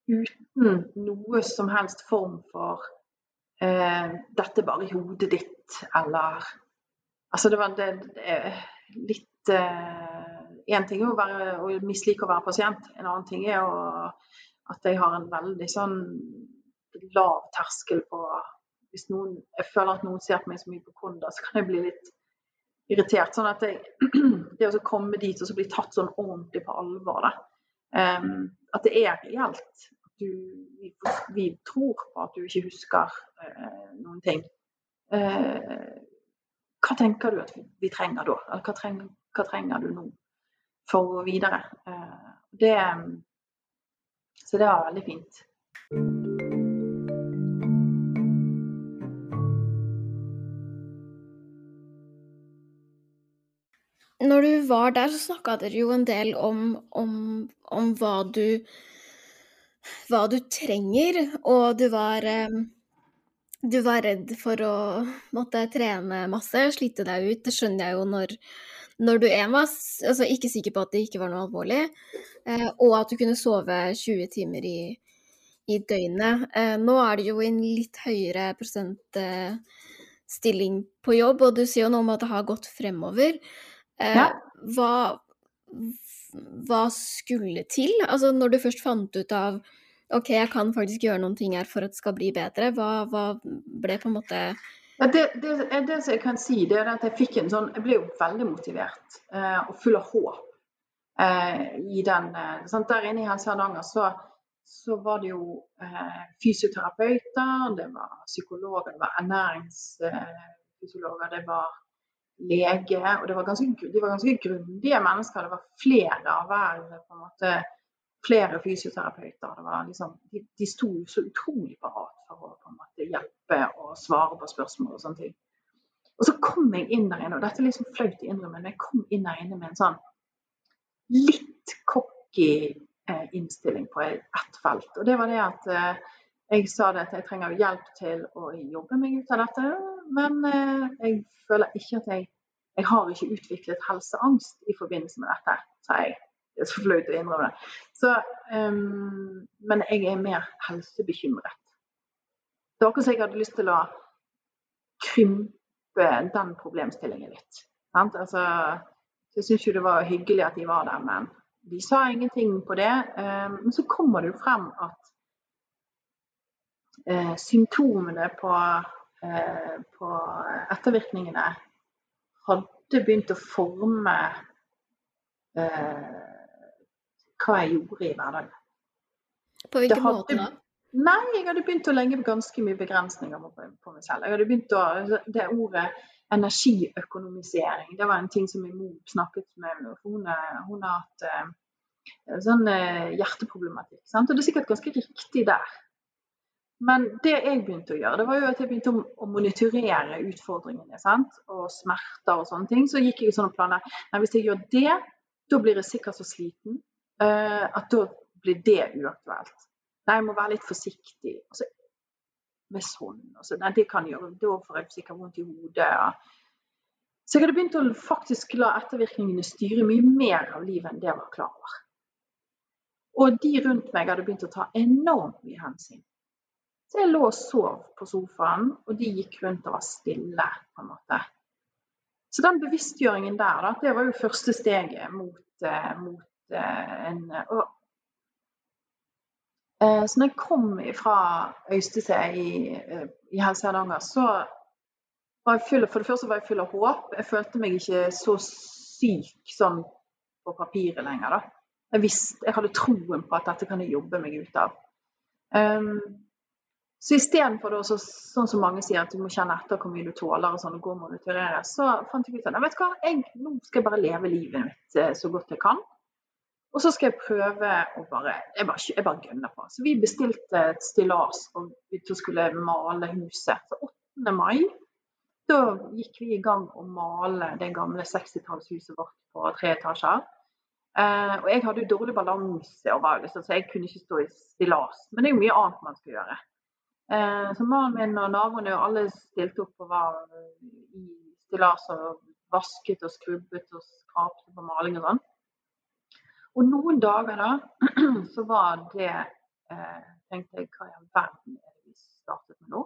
Uten noe som helst form for eh, 'dette bare i hodet ditt', eller Altså, det var det, det litt Én eh, ting er å, være, å mislike å være pasient, en annen ting er å, at jeg har en veldig sånn lav terskel på Hvis noen, jeg føler at noen ser på meg som hypokonder, så kan jeg bli litt irritert. Sånn at jeg, det å komme dit og så bli tatt sånn ordentlig på alvor. Um, at det er reelt. Du, vi, vi, tror på at du ikke husker uh, noen ting. Uh, hva tenker du at vi trenger da? Eller hva trenger, hva trenger du nå for å gå videre? Uh, det, så det var veldig fint. Når du var der, så snakka dere jo en del om, om, om hva, du, hva du trenger, og du var eh, du var redd for å måtte trene masse, slite deg ut. Det skjønner jeg jo når, når du er var altså ikke sikker på at det ikke var noe alvorlig, eh, og at du kunne sove 20 timer i, i døgnet. Eh, nå er det jo en litt høyere prosentstilling på jobb, og du sier jo noe om at det har gått fremover. Eh, ja. Hva, hva skulle til? Altså når du først fant ut av OK, jeg kan faktisk gjøre noen ting her for at det skal bli bedre. Hva, hva ble på en måte ja, det, det, det, som jeg kan si, det er at jeg fikk en sånn Jeg ble jo veldig motivert eh, og full av håp eh, i den eh? Der inne i Helse Hardanger så, så var det jo eh, fysioterapeuter, det var psykologer, det var ernæringsfysiologer, det var lege. Og var ganske, de var ganske grundige mennesker. Det var flere av hver på en måte, flere fysioterapeuter. Det var liksom, de, de sto så utrolig parat for å på en måte, hjelpe og svare på spørsmål og sånne ting. Og så kom jeg inn der inne, og dette er liksom flaut å innrømme, men jeg kom inn der inne med en sånn litt cocky eh, innstilling på ett felt. Og det var det at eh, jeg sa det at jeg trenger hjelp til å jobbe meg ut av dette, men eh, jeg føler ikke at jeg Jeg har ikke utviklet helseangst i forbindelse med dette, sa jeg. Det er så flaut å innrømme det. Så, um, men jeg er mer helsebekymret. Det var akkurat som jeg hadde lyst til å krympe den problemstillingen litt. Altså, jeg syns jo det var hyggelig at de var der, men de sa ingenting på det. Um, men så kommer det jo frem at uh, symptomene på på ettervirkningene hadde begynt å forme eh, hva jeg gjorde i hverdagen. På hvilken hadde, måte da? Nei, jeg hadde begynt å legge ganske mye begrensninger på, meg selv. Jeg hadde begynt å, Det ordet energiøkonomisering, det var en ting som min mor snakket med meg Hun, hun har hatt eh, sånn eh, hjerteproblematikk. Sant? Og det er sikkert ganske riktig der. Men det jeg begynte å gjøre, det var jo at jeg begynte å monitorere utfordringene sant? og smerter og sånne ting. Så gikk jeg i sånne planer. Nei, hvis jeg gjør det, da blir jeg sikkert så sliten uh, at da blir det uaktuelt. Nei, jeg må være litt forsiktig. Altså, så, med sånn. Altså, nei, det kan jeg gjøre. Da får jeg sikkert vondt i hodet. Så jeg hadde begynt å faktisk la ettervirkningene styre mye mer av livet enn det jeg var klar over. Og de rundt meg hadde begynt å ta enormt mye hensyn. Så jeg lå og sov på sofaen, og de gikk rundt og var stille, på en måte. Så den bevisstgjøringen der, da, det var jo første steget mot, eh, mot eh, en og, eh, Så når jeg kom fra Øystese i, i Helse Hardanger, så var jeg full For det første var jeg full av håp. Jeg følte meg ikke så syk sånn på papiret lenger, da. Jeg visste, jeg hadde troen på at dette kan jeg jobbe meg ut av. Um, så istedenfor sånn som mange sier, at du må kjenne etter hvor mye du tåler, og sånn, og gå og monitorere, så fant jeg ut at vet hva, jeg, nå skal jeg bare leve livet mitt eh, så godt jeg kan. Og så skal jeg prøve å bare Jeg bare, jeg bare gønner på. Så vi bestilte et stillas og vi skulle male huset. Så 8. mai da gikk vi i gang å male det gamle 60-tallshuset vårt på tre etasjer. Eh, og jeg hadde jo dårlig balanse, og var, liksom, så jeg kunne ikke stå i stillas. Men det er jo mye annet man skal gjøre. Eh, så mannen min og naboene og alle stilte opp og var i stillas og vasket og skrubbet og skrapte på maling og sånn. Og noen dager da, så var det eh, tenkte jeg hva i all verden er det vi startet med nå?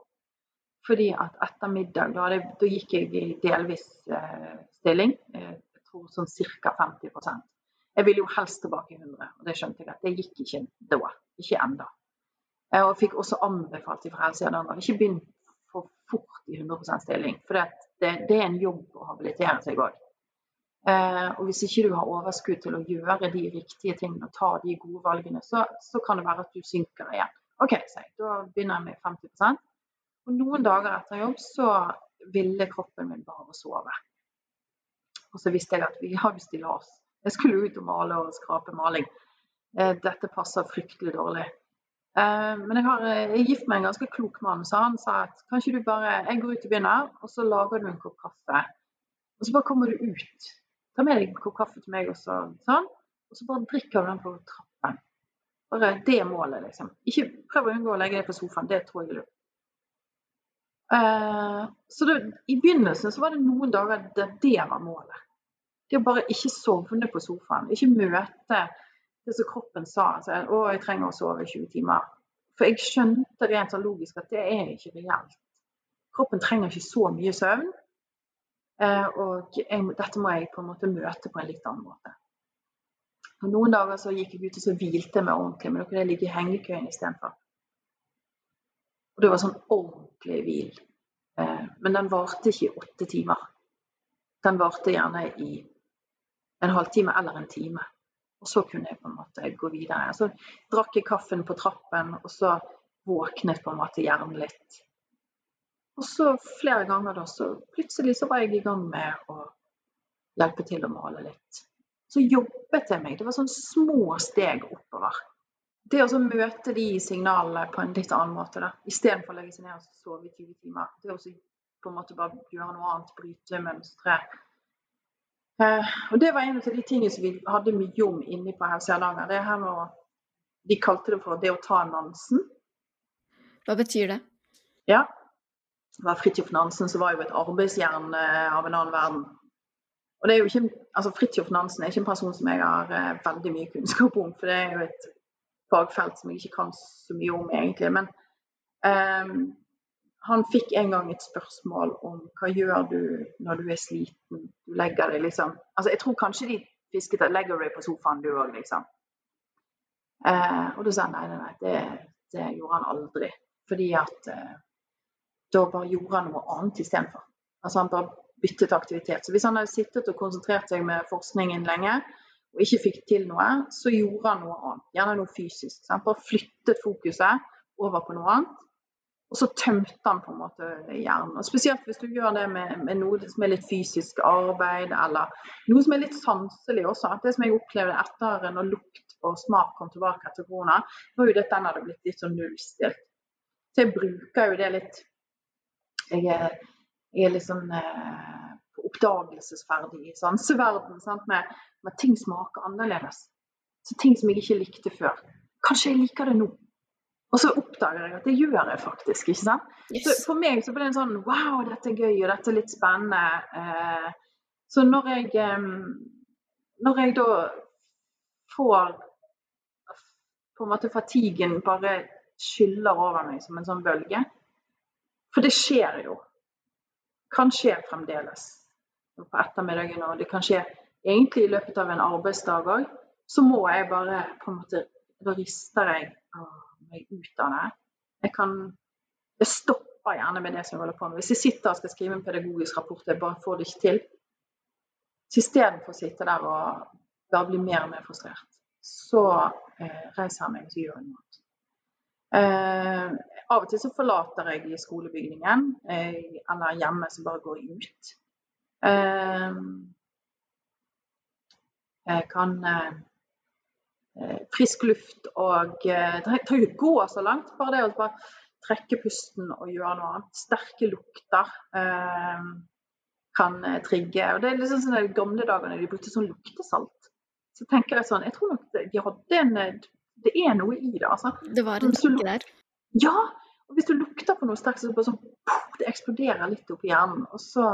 Fordi at etter middag, da, det, da gikk jeg i delvis eh, stilling. Eh, jeg tror sånn ca. 50% Jeg ville jo helst tilbake i 100, og det skjønte jeg at det gikk ikke da. Ikke enda. Eh, og fikk også anbefalt fra Helsehjelpen ikke begynne for fort i 100 stilling. For det, det, er en jobb å habilitere seg òg. Eh, og hvis ikke du har overskudd til å gjøre de riktige tingene og ta de gode valgene, så, så kan det være at du synker igjen. OK, så da begynner jeg med 50% Og noen dager etter jobb så ville kroppen min bare sove. Og så visste jeg at vi har jo stillas. Jeg skulle ut og male og skrape maling. Eh, dette passer fryktelig dårlig. Eh, men jeg har jeg er gift med en ganske klok mann, så han sa at kanskje du bare Jeg går ut i byen og så lager du en kopp kaffe. Og så bare kommer du ut. Ta med deg en kopp kaffe til meg, også, sånn. Og så bare drikker du den på trappen. Bare Det målet, liksom. Ikke prøv å unngå å legge deg på sofaen. Det tror jeg lurt. Uh, så det, I begynnelsen så var det noen dager der det var målet. Det å bare ikke sovne på sofaen. Ikke møte det som kroppen sa. Altså, å, jeg trenger å sove i 20 timer. For jeg skjønte rent sånn logisk at det er ikke reelt. Kroppen trenger ikke så mye søvn. Eh, og jeg, dette må jeg på en måte møte på en litt annen måte. Og noen dager så gikk jeg ut og så hvilte meg ordentlig, men da kunne jeg ligge i hengekøyen istedenfor. Og det var sånn ordentlig hvil. Eh, men den varte ikke i åtte timer. Den varte gjerne i en halvtime eller en time. Og så kunne jeg på en måte gå videre. Så drakk jeg kaffen på trappen, og så våknet på en måte hjernen litt. Og så flere ganger da, så plutselig så var jeg i gang med å hjelpe til å male litt. Så jobbet jeg meg. Det var sånne små steg oppover. Det å møte de signalene på en litt annen måte, da. istedenfor å legge seg ned og sove i 20 timer. Det å på en måte bare gjøre noe annet, bryte mønstre. Eh, og det var en av de tingene som vi hadde mye om inne på Helse Hardanger. Det her med å De kalte det for det å ta Nansen. Hva betyr det? Ja. Det var Fridtjof Nansen som var jo et arbeidsjern eh, av en annen verden. Og det er jo ikke, altså Fridtjof Nansen er ikke en person som jeg har eh, veldig mye kunnskap om, for det er jo et fagfelt som jeg ikke kan så mye om egentlig. Men um, han fikk en gang et spørsmål om hva gjør du når du er sliten. Du legger deg liksom Altså, jeg tror kanskje de fisket at legger deg på sofaen du òg, liksom. Eh, og da sa han nei, nei, nei, det, det, gjorde han aldri. Fordi at eh, da bare gjorde han noe annet istedenfor. Altså han bare byttet aktivitet. Så hvis han hadde sittet og konsentrert seg med forskningen lenge, og ikke fikk til noe, så gjorde han noe annet. Gjerne noe fysisk. Sant? Bare flyttet fokuset over på noe annet. Og så tømte han på en måte hjernen. Og Spesielt hvis du gjør det med, med, noe som er litt fysisk arbeid, eller noe som er litt sanselig også. Det som jeg opplevde etter når lukt og smak kom tilbake etter korona, var jo at den hadde blitt litt sånn nullstilt. Så jeg bruker jo det litt Jeg er, jeg er litt sånn eh, oppdagelsesferdig i sanseverden med, med ting smaker annerledes. Så ting som jeg ikke likte før. Kanskje jeg liker det nå. Og så oppdager jeg at det gjør jeg faktisk. ikke sant? Yes. Så For meg så ble det en sånn Wow, dette er gøy, og dette er litt spennende. Eh, så når jeg, når jeg da får på en måte fatiguen bare skyller over meg som en sånn bølge For det skjer jo. Kan skje fremdeles på ettermiddagen, og det kan skje egentlig i løpet av en arbeidsdag òg. Så må jeg bare på en måte Da rister jeg. Åh meg ut av det. Jeg kan Jeg stopper gjerne med det som jeg holder på med. Hvis jeg sitter og skal skrive en pedagogisk rapport, jeg bare får det ikke til. Så istedenfor å sitte der og bare bli mer og mer frustrert, så eh, reiser jeg meg og gjør noe. Eh, av og til så forlater jeg skolebygningen, eh, eller hjemme så bare går jeg ut. Eh, jeg kan Eh, frisk luft og eh, Det trenger ikke gå så langt. Bare det å bare trekke pusten og gjøre noe annet. Sterke lukter eh, kan eh, trigge. Og det er liksom sånn de gamle dagene de brukte sånn luktesalt. Så tenker jeg sånn Jeg tror nok de hadde en Det er noe i det, altså. Det var en tanke der? Ja. Og hvis du lukter på noe sterkt, så det bare sånn Det eksploderer litt oppi hjernen. Og så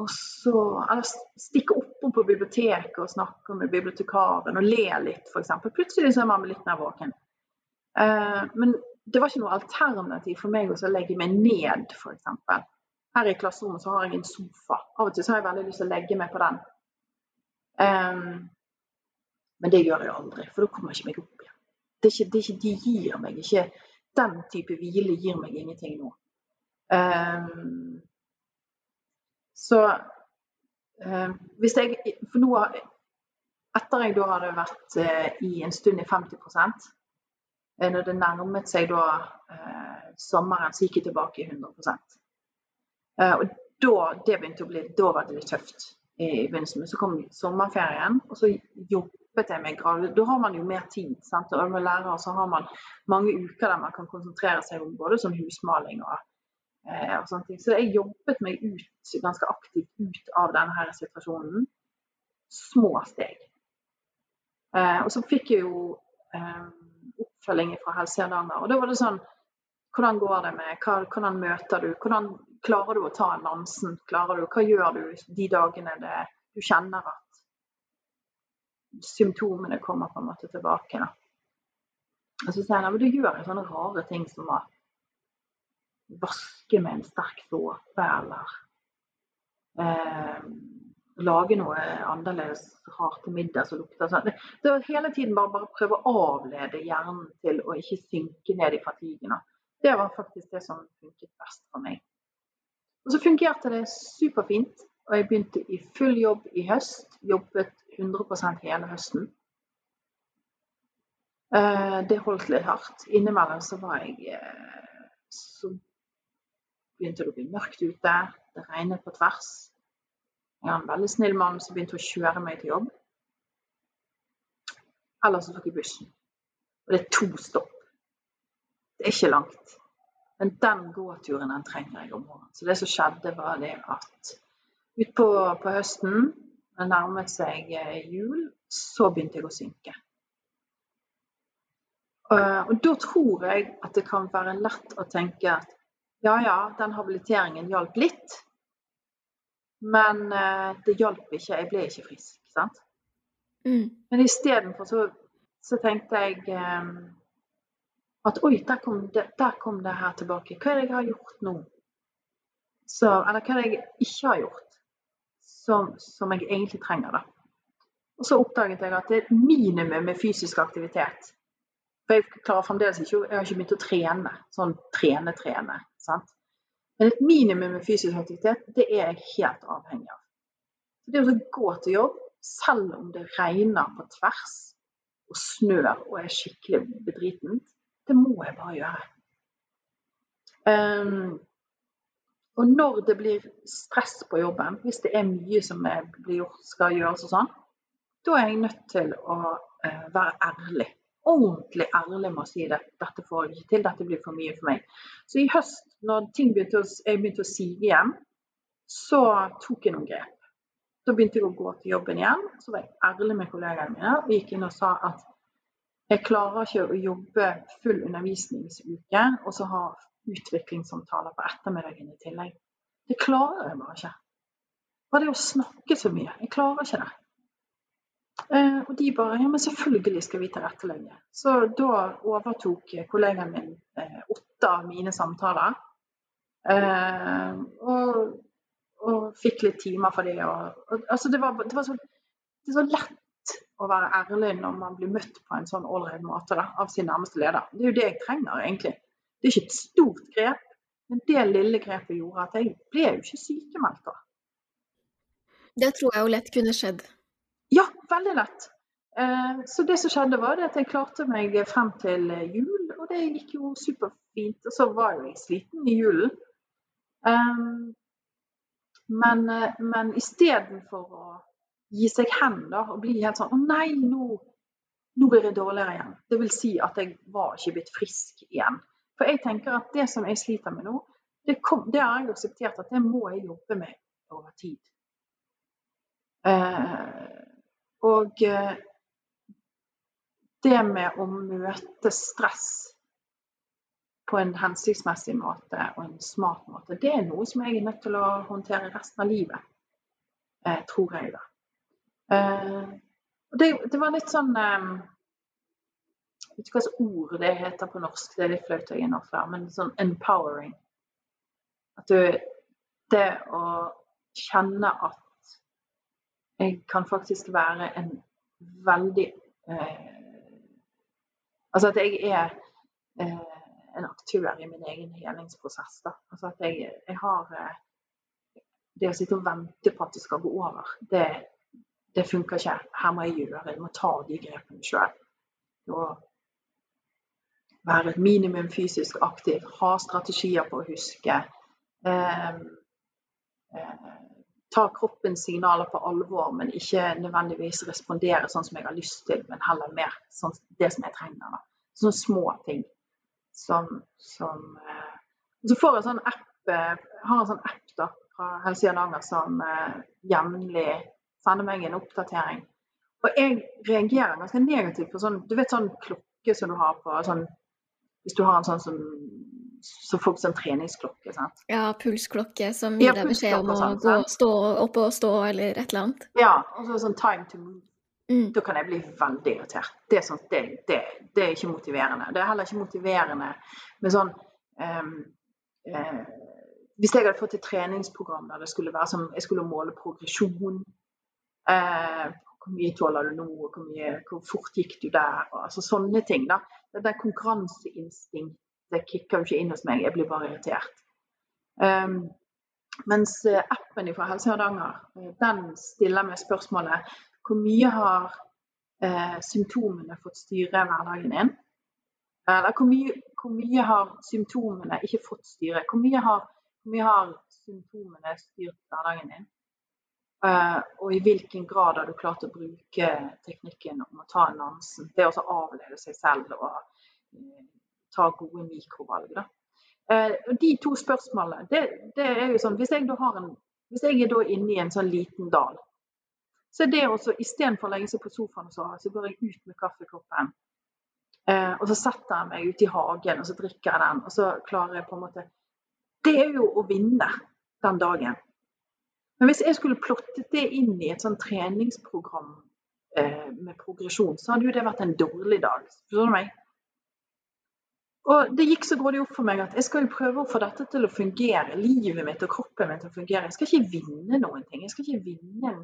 og så Eller stikke oppom på biblioteket og snakke med bibliotekaren og le litt, f.eks. Plutselig så er man litt mer våken. Uh, men det var ikke noe alternativ for meg å legge meg ned, f.eks. Her i klasserommet så har jeg en sofa. Av og til så har jeg veldig lyst til å legge meg på den. Um, men det gjør jeg aldri, for da kommer jeg ikke meg opp igjen. Det er ikke, det er ikke, de gir meg ikke Den type hvile gir meg ingenting nå. Um, så eh, hvis jeg For nå Etter jeg da hadde vært eh, i en stund i 50 eh, når det nærmet seg da eh, sommeren, så gikk jeg tilbake i 100 eh, Og da, det begynte å bli, da var det litt tøft i, begynnelsen. Men så kom sommerferien, og så jobbet jeg meg gradvis. Da har man jo mer tid. Sant? Og med lærer så har man mange uker der man kan konsentrere seg om både som husmaling og og sånne ting. Så jeg jobbet meg ut, ganske aktivt ut av denne situasjonen. Små steg. Eh, og så fikk jeg jo eh, oppfølging fra Helse Hardanger. Og da var det sånn Hvordan går det med hva, Hvordan møter du? Hvordan klarer du å ta Nansen? Klarer du, hva gjør du de dagene det, du kjenner at symptomene kommer på en måte tilbake? Da? Og så sier han at du gjør sånne rare ting som at vaske med en sterk såpe eller eh, lage noe annerledes rart til middag som lukter sånn. Var hele tiden bare, bare prøve å avlede hjernen til å ikke synke ned i fatigene. Det var faktisk det som funket best for meg. Og så fungerte det superfint. Og jeg begynte i full jobb i høst. Jobbet 100 hele høsten. Eh, det holdt litt hardt. Innimellom så var jeg eh, Så begynte det å bli mørkt ute. Det regnet på tvers. Jeg har en veldig snill mann som begynte å kjøre meg til jobb. Eller så tok jeg bussen. Og det er to stopp. Det er ikke langt. Men den gåturen den trenger jeg om morgenen. Så det som skjedde, var det at utpå på høsten, det nærmet seg eh, jul, så begynte jeg å synke. Eh, og da tror jeg at det kan være lett å tenke at ja ja, den habiliteringen hjalp litt. Men uh, det hjalp ikke, jeg ble ikke frisk. sant? Mm. Men istedenfor så, så tenkte jeg um, at oi, der kom, det, der kom, det, her tilbake. Hva er det jeg har gjort nå? Så, eller hva er det jeg ikke har gjort som, som jeg egentlig trenger, da? Og så oppdaget jeg at det er et minimum med fysisk aktivitet for jeg klarer fremdeles ikke Jeg har ikke begynt å trene. Sånn trene-trene. Sant? Men et minimum med fysisk aktivitet, det er jeg helt avhengig av. Så det å gå til jobb, selv om det regner på tvers og snør og er skikkelig bedritent, det må jeg bare gjøre. Um, og når det blir stress på jobben, hvis det er mye som gjort, skal gjøres og sånn, da er jeg nødt til å uh, være ærlig ordentlig ærlig med å si det. Dette får jeg ikke til, dette blir for mye for meg. Så i høst, når ting begynte å, jeg begynte å sige igjen, så tok jeg noen grep. Da begynte jeg å gå til jobben igjen. Så var jeg ærlig med kollegaene mine og gikk inn og sa at jeg klarer ikke å jobbe full undervisningsuke og så ha utviklingssamtaler på ettermiddagen i tillegg. Det klarer jeg bare ikke. Bare det å snakke så mye. Jeg klarer ikke det. Eh, og de bare Ja, men selvfølgelig skal vi tilrettelegge. Så da overtok kollegaen min eh, åtte av mine samtaler. Eh, og, og, fikk litt timer for det. Og, og, altså det, var, det, var så, det så lett å være ærlig når man blir møtt på en sånn ålreit måte da, av sin nærmeste leder. Det er jo det jeg trenger, egentlig. Det er ikke et stort grep, men det lille grepet gjorde at jeg ble jo ikke sykemeldt. Det tror jeg jo lett kunne skjedd. Veldig lett. Eh, så det som skjedde, var at jeg klarte meg frem til jul, og det gikk jo superfint. Og så var jeg sliten i julen. Eh, men, men istedenfor å gi seg hen da, og bli helt sånn Å nei, nå, nå blir jeg dårligere igjen. Det vil si at jeg var ikke blitt frisk igjen. For jeg tenker at det som jeg sliter med nå, det, kom, det har jeg akseptert at det må jeg jobbe med over tid. Eh, og eh, det med å møte stress på en hensiktsmessig måte og en smart måte, det er noe som jeg er nødt til å håndtere resten av livet. Eh, tror jeg, da. Eh, det, det, var litt sånn Jeg vet ikke hva slags ord det heter på norsk, det er litt flaut å gi norsk der, men sånn empowering. At du Det å kjenne at jeg kan faktisk være en veldig eh, Altså at jeg er eh, en aktør i min egen helingsprosess. Da. Altså at jeg, jeg har eh, Det å sitte og vente på at det skal gå over, det, det funker ikke. Her må jeg gjøre, jeg må ta de grepene sjøl. Være et minimum fysisk aktiv, ha strategier på å huske. Eh, eh, ta kroppens signaler på alvor, men ikke nødvendigvis respondere sånn som jeg har lyst til, men heller mer sånn, det som jeg trenger. Da. Sånne små ting som, som eh, Så får jeg sånn app, eh, har en sånn app da, fra Helse Hardanger som eh, jevnlig sender meg en oppdatering. Og jeg reagerer ganske negativt på sånn Du vet sånn klokke som du har på sånn Hvis du har en sånn som så folk som treningsklokke. sant? Ja, pulsklokke som gir deg beskjed om å sånn, gå, stå opp og stå eller et eller annet. Ja, og så sånn time to move. Mm. Da kan jeg bli veldig irritert. Det er, sånt, det, det, det er, ikke motiverende. Det er heller ikke motiverende med sånn um, uh, Hvis jeg hadde fått et treningsprogram der det skulle være som jeg skulle måle progresjon uh, Hvor mye tåler du nå, hvor, mye, hvor fort gikk du der? altså Sånne ting. da. Det er konkurranseinstinkt det kicker jo ikke inn hos meg, jeg blir bare irritert. Um, mens eh, appen fra Helse Hardanger, eh, den stiller meg spørsmålet hvor mye har eh, symptomene fått styre hverdagen din? Eller hvor mye, hvor mye, har symptomene ikke fått styre? Hvor mye har, hvor mye har symptomene styrt hverdagen din? Uh, og i hvilken grad har du klart å bruke teknikken om å ta en annonsen? Det å avlede seg selv og ta gode mikrovalg. Da. Uh, de to spørsmålene, det, det, er jo sånn Hvis jeg, en, hvis jeg er da inne i en sånn liten dal, så er det også istedenfor å legge seg på sofaen og så, så går jeg ut med kaffekoppen. og så setter jeg meg ute i hagen og så drikker jeg den. Og så klarer jeg på en måte Det er jo å vinne den dagen. Men hvis jeg skulle plottet det inn i et sånn treningsprogram eh, med progresjon, så hadde jo det vært en dårlig dag. Forstår du meg? Og det gikk så grådig opp for meg at jeg skal jo prøve å få dette til å fungere. Livet mitt og kroppen min til å fungere. Jeg skal ikke vinne noen ting. Jeg skal ikke vinne en,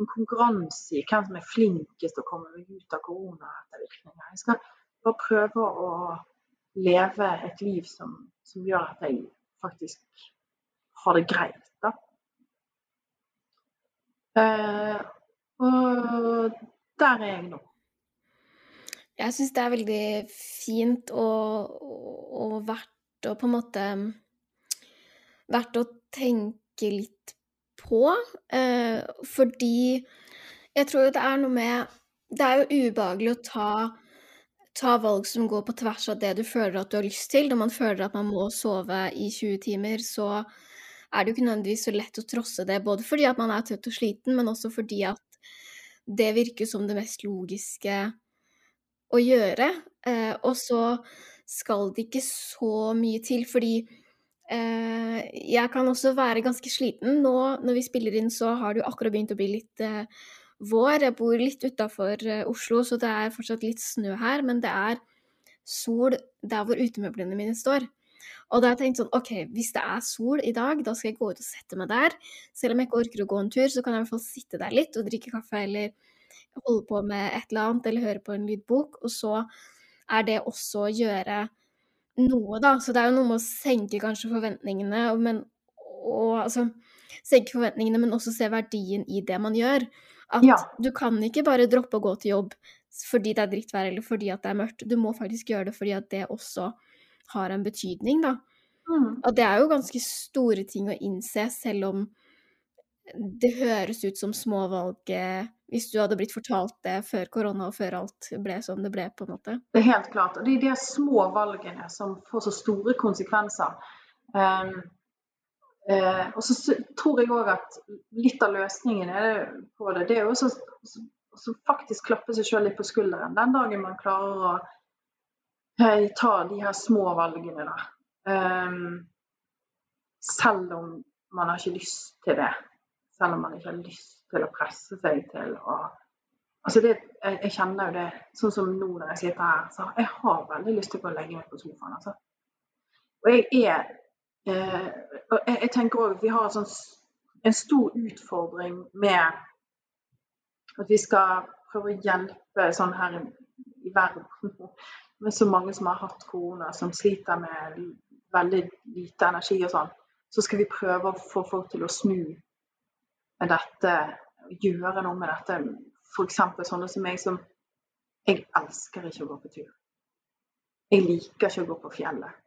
en konkurranse i hvem som er flinkest til å komme meg ut av koronaettervirkninger. Jeg skal bare prøve å leve et liv som, som gjør at jeg faktisk har det greit. Uh, og der er jeg nå. Jeg syns det er veldig fint og, og, verdt å på en måte Verdt å tenke litt på. eh, fordi jeg tror det er noe med Det er jo ubehagelig å ta, ta valg som går på tvers av det du føler at du har lyst til. Når man føler at man må sove i 20 timer, så er det jo ikke nødvendigvis så lett å trosse det, både fordi at man er trøtt og sliten, men også fordi at det virker som det mest logiske å gjøre. Eh, og så skal det ikke så mye til, fordi eh, jeg kan også være ganske sliten. Nå når vi spiller inn, så har det jo akkurat begynt å bli litt eh, vår. Jeg bor litt utafor eh, Oslo, så det er fortsatt litt snø her, men det er sol der hvor utemøblene mine står. Og da har jeg tenkt sånn OK, hvis det er sol i dag, da skal jeg gå ut og sette meg der. Selv om jeg ikke orker å gå en tur, så kan jeg i hvert fall sitte der litt og drikke kaffe eller holde på med et eller annet eller høre på en lydbok. Og så er det også å gjøre noe, da. Så det er jo noe med å senke kanskje forventningene, men og altså senke forventningene, men også se verdien i det man gjør. At ja. du kan ikke bare droppe å gå til jobb fordi det er drittvær eller fordi at det er mørkt. Du må faktisk gjøre det fordi at det også har en betydning, da. Mm. Og det er jo ganske store ting å innse, selv om det høres ut som småvalget eh, hvis du hadde blitt fortalt det før korona og før alt ble som det ble, på en måte. Det er helt klart. Og det er de små valgene som får så store konsekvenser. Um, uh, og så tror jeg òg at litt av løsningen det, på det, det er jo å faktisk klappe seg sjøl litt på skulderen den dagen man klarer å jeg ta de her små valgene, da. Um, selv om man har ikke lyst til det. Selv om man ikke har lyst til å presse seg til å Altså det, jeg, jeg, kjenner jo det sånn som nå når jeg sitter her, så jeg har veldig lyst til å legge meg på sofaen. altså. Og jeg er eh, og jeg, jeg, tenker òg vi har sånn, en stor utfordring med at vi skal prøve å hjelpe sånn her i, i verden med så mange som har hatt korona, som sliter med veldig lite energi og sånn, så skal vi prøve å få folk til å snu med dette, gjøre noe med dette. F.eks. sånne som meg som Jeg elsker ikke å gå på tur. Jeg liker ikke å gå på fjellet.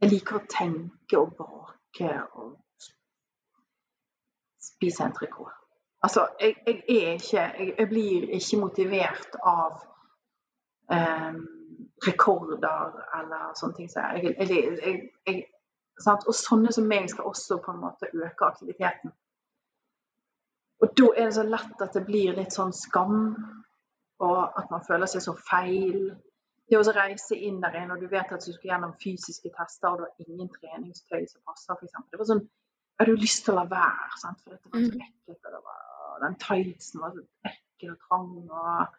Jeg liker å tenke og bake og spise en trikot. Altså, jeg, jeg er ikke jeg, jeg, blir ikke motivert av um, rekorder eller sånne ting. Så jeg, jeg, og sånne som meg skal også på en måte øke aktiviteten. Og da er det så lett at det blir litt sånn skam, og at man føler seg så feil. Det å reise inn der inne og du vet at du skal gjennom fysiske tester, og du har ingen treningstøy som passer, f.eks. Det var sånn Jeg hadde jo lyst til å la være, sant? for dette var så mm. ekkelt. Og det var, den tightsen var så ekkel og trang. og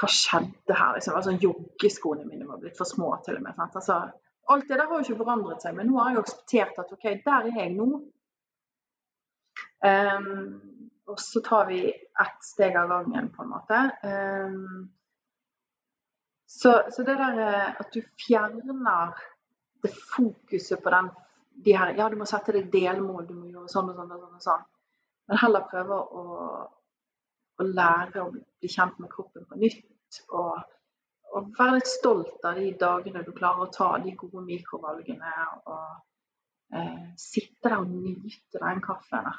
hva skjedde her? Liksom, altså, joggeskoene mine var blitt for små til og med. Altså, alt det der har jo ikke forandret seg, men nå har jeg akseptert at OK, der er jeg nå. Um, og så tar vi ett steg av gangen, på en måte. Um, så, så, det der eh, at du fjerner det fokuset på den de her, Ja, du må sette deg delmål, du må gjøre sånn og sånn og sånn. og sånn. Men heller prøve å, å lære å bli kjent med kroppen på nytt. Og, og være litt stolt av de dagene du klarer å ta de gode mikrovalgene. Og eh, sitte der og nyte den kaffen.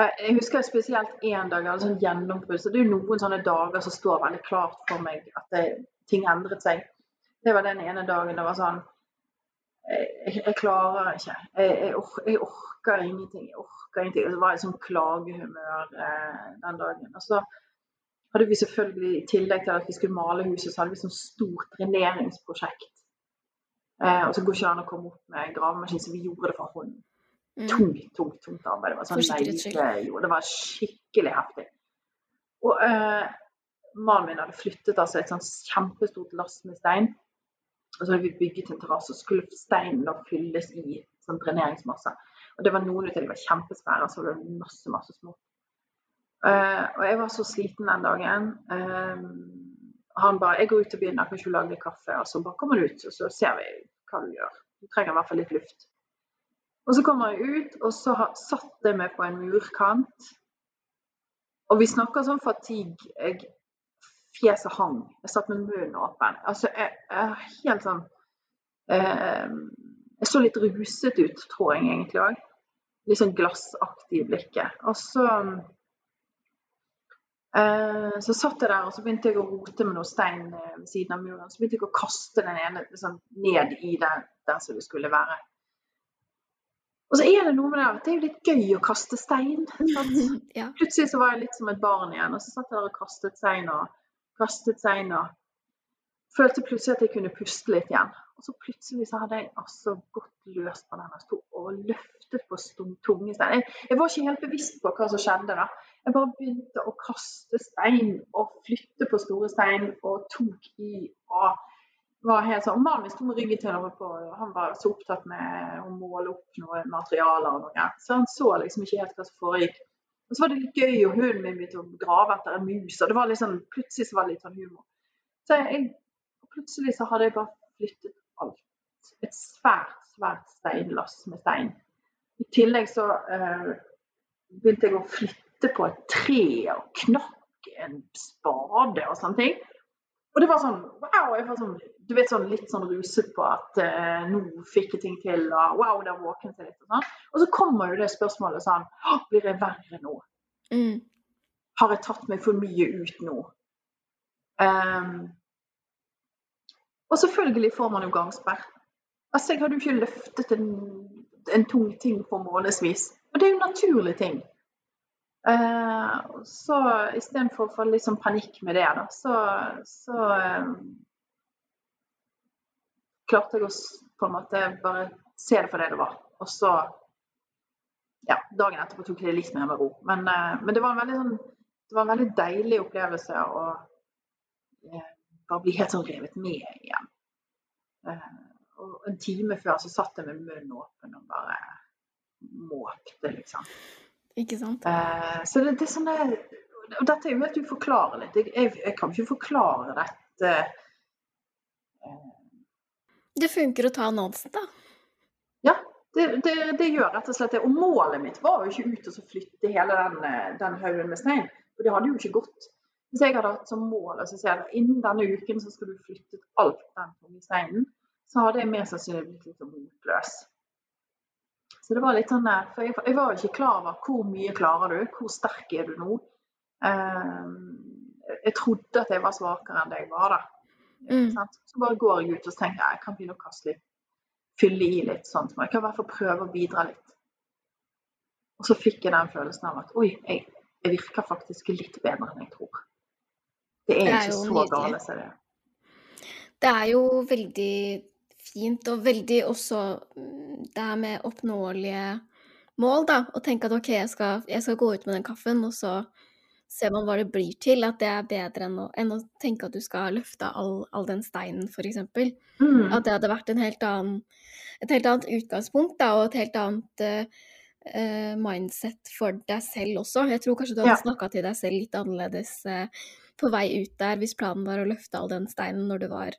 Jeg husker spesielt én dag jeg hadde sånn gjennombrudd. Så det er jo noen sånne dager som står veldig klart for meg at det, ting endret seg. Det var den ene dagen det var sånn Jeg, jeg klarer ikke. Jeg, jeg, or, jeg, orker ingenting. Jeg orker ingenting. Og så var jeg i sånn klagehumør eh, den dagen. Og så hadde vi selvfølgelig, i tillegg til at vi skulle male huset, så hadde vi sånn stort dreneringsprosjekt. Eh, og så går ikke an å komme opp med gravemaskin, så vi gjorde det for hånd. Mm. Tungt, tungt, tungt arbeid. Det var sånn leie, det var skikkelig heftig. Og eh, mannen min hadde flyttet altså et sånt kjempestort lass med stein. Og så hadde vi bygget en terrasse, og skulle steinen da fylles i sånn dreneringsmasse. Og det var noen av de var kjempesvære, så det var masse, masse små. Eh, og jeg var så sliten den dagen. Eh, han bare 'Jeg går ut og begynner, kan ikke lage litt kaffe?' Og så bare kommer du ut, og så ser vi hva du gjør. Du trenger i hvert fall litt luft. Og så kommer jeg ut, og så satt jeg meg på en murkant. Og vi snakker sånn fatigue. Jeg fjeset hang. Jeg satt med munnen åpen. Altså, jeg, er helt sånn eh, Jeg så litt ruset ut, tror jeg egentlig òg. Litt sånn glassaktig i blikket. Og så eh, så satt jeg der og så begynte jeg å rote med noe stein eh, ved siden av muren. Så begynte jeg å kaste den ene liksom, ned i den der som det skulle være. Og så er det noe med det at det er jo litt gøy å kaste stein. Ja. Plutselig så var jeg litt som et barn igjen, og så satt jeg der og kastet stein. og kastet stein og følte plutselig at jeg kunne puste litt igjen. Og så plutselig så hadde jeg altså gått løs på den jeg sto og løftet på tunge stein. Jeg, jeg, var ikke helt bevisst på hva som skjedde da. Jeg bare begynte å kaste stein og flytte på store stein og tok i og var helt sånn. Mannen sto ryggen til og på, han var så opptatt med å måle opp noen materialer og noe. Så han så liksom ikke helt hva som foregikk. Og så var det litt gøy, og hunden min begynte å grave etter en mus. og det var liksom, Plutselig så var det litt sånn humor. Så jeg, plutselig så hadde jeg bare flyttet alt. Et svært, svært steinlass med stein. I tillegg så øh, begynte jeg å flytte på et tre og knakk en spade og sånne ting. Og det var sånn wow, jeg var sånn, du vet sånn litt sånn ruset på at uh, nå fikk jeg ting til, og wow, der våknet jeg litt. Og sånn. Og så kommer jo det spørsmålet sånn Blir jeg verre nå? Mm. Har jeg tatt meg for mye ut nå? Um, og selvfølgelig får man jo gangsperr. Altså, jeg hadde jo ikke løftet en, en tung ting på månedsvis. Og det er jo naturlige ting. Uh, så istedenfor å få litt sånn panikk med det, da, så, så um, klarte jeg å på en måte bare se det for det det var. Og så ja, dagen etterpå tok jeg det litt mer med ro. Men, uh, men det, var sånn, det, var en veldig deilig opplevelse å uh, bare bli helt sånn revet med igjen. og en time før så satt jeg med munnen åpen og bare måpte, liksom. Ikke sant? Så det, det, er sånn Og dette er jo helt uforklarlig. Jeg, jeg, jeg, kan ikke forklare dette. Uh, det funker å ta annonsen, da? Ja, det, det, det, gjør rett og slett det. Og målet mitt var jo ikke ut og flytte hele den, eh, den haugen med stein. For det hadde jo ikke gått. Hvis jeg hadde hatt som mål å si at innen denne uken så skal du flytte alt den tunge steinen, så hadde jeg mer sannsynlig blitt litt motløs. Så det var litt sånn der, for jeg, var ikke klar over hvor mye klarer du, hvor sterk er du nå. Um, jeg trodde at jeg var svakere enn det jeg var da. Mm. Så bare går jeg ut og tenker jeg kan begynne å kaste litt, fylle i litt sånn. Jeg kan i hvert fall prøve å bidra litt. Og så fikk jeg den følelsen av at oi, jeg, jeg virker faktisk litt bedre enn jeg tror. Det er, det er ikke så gale som det er. Det er jo veldig fint, og veldig også mm, det her med oppnåelige mål, da. Å tenke at OK, jeg skal, jeg skal, gå ut med den kaffen, og så ser man hva det blir til. At det er bedre enn å, enn å tenke at du skal løfte all, all den steinen, f.eks. Mm. At det hadde vært helt annen, et helt annet utgangspunkt, da, og et helt annet uh, mindset for deg selv også. Jeg tror kanskje du hadde ja. snakka til deg selv litt annerledes uh, på vei ut der, hvis planen var å løfte all den steinen når du var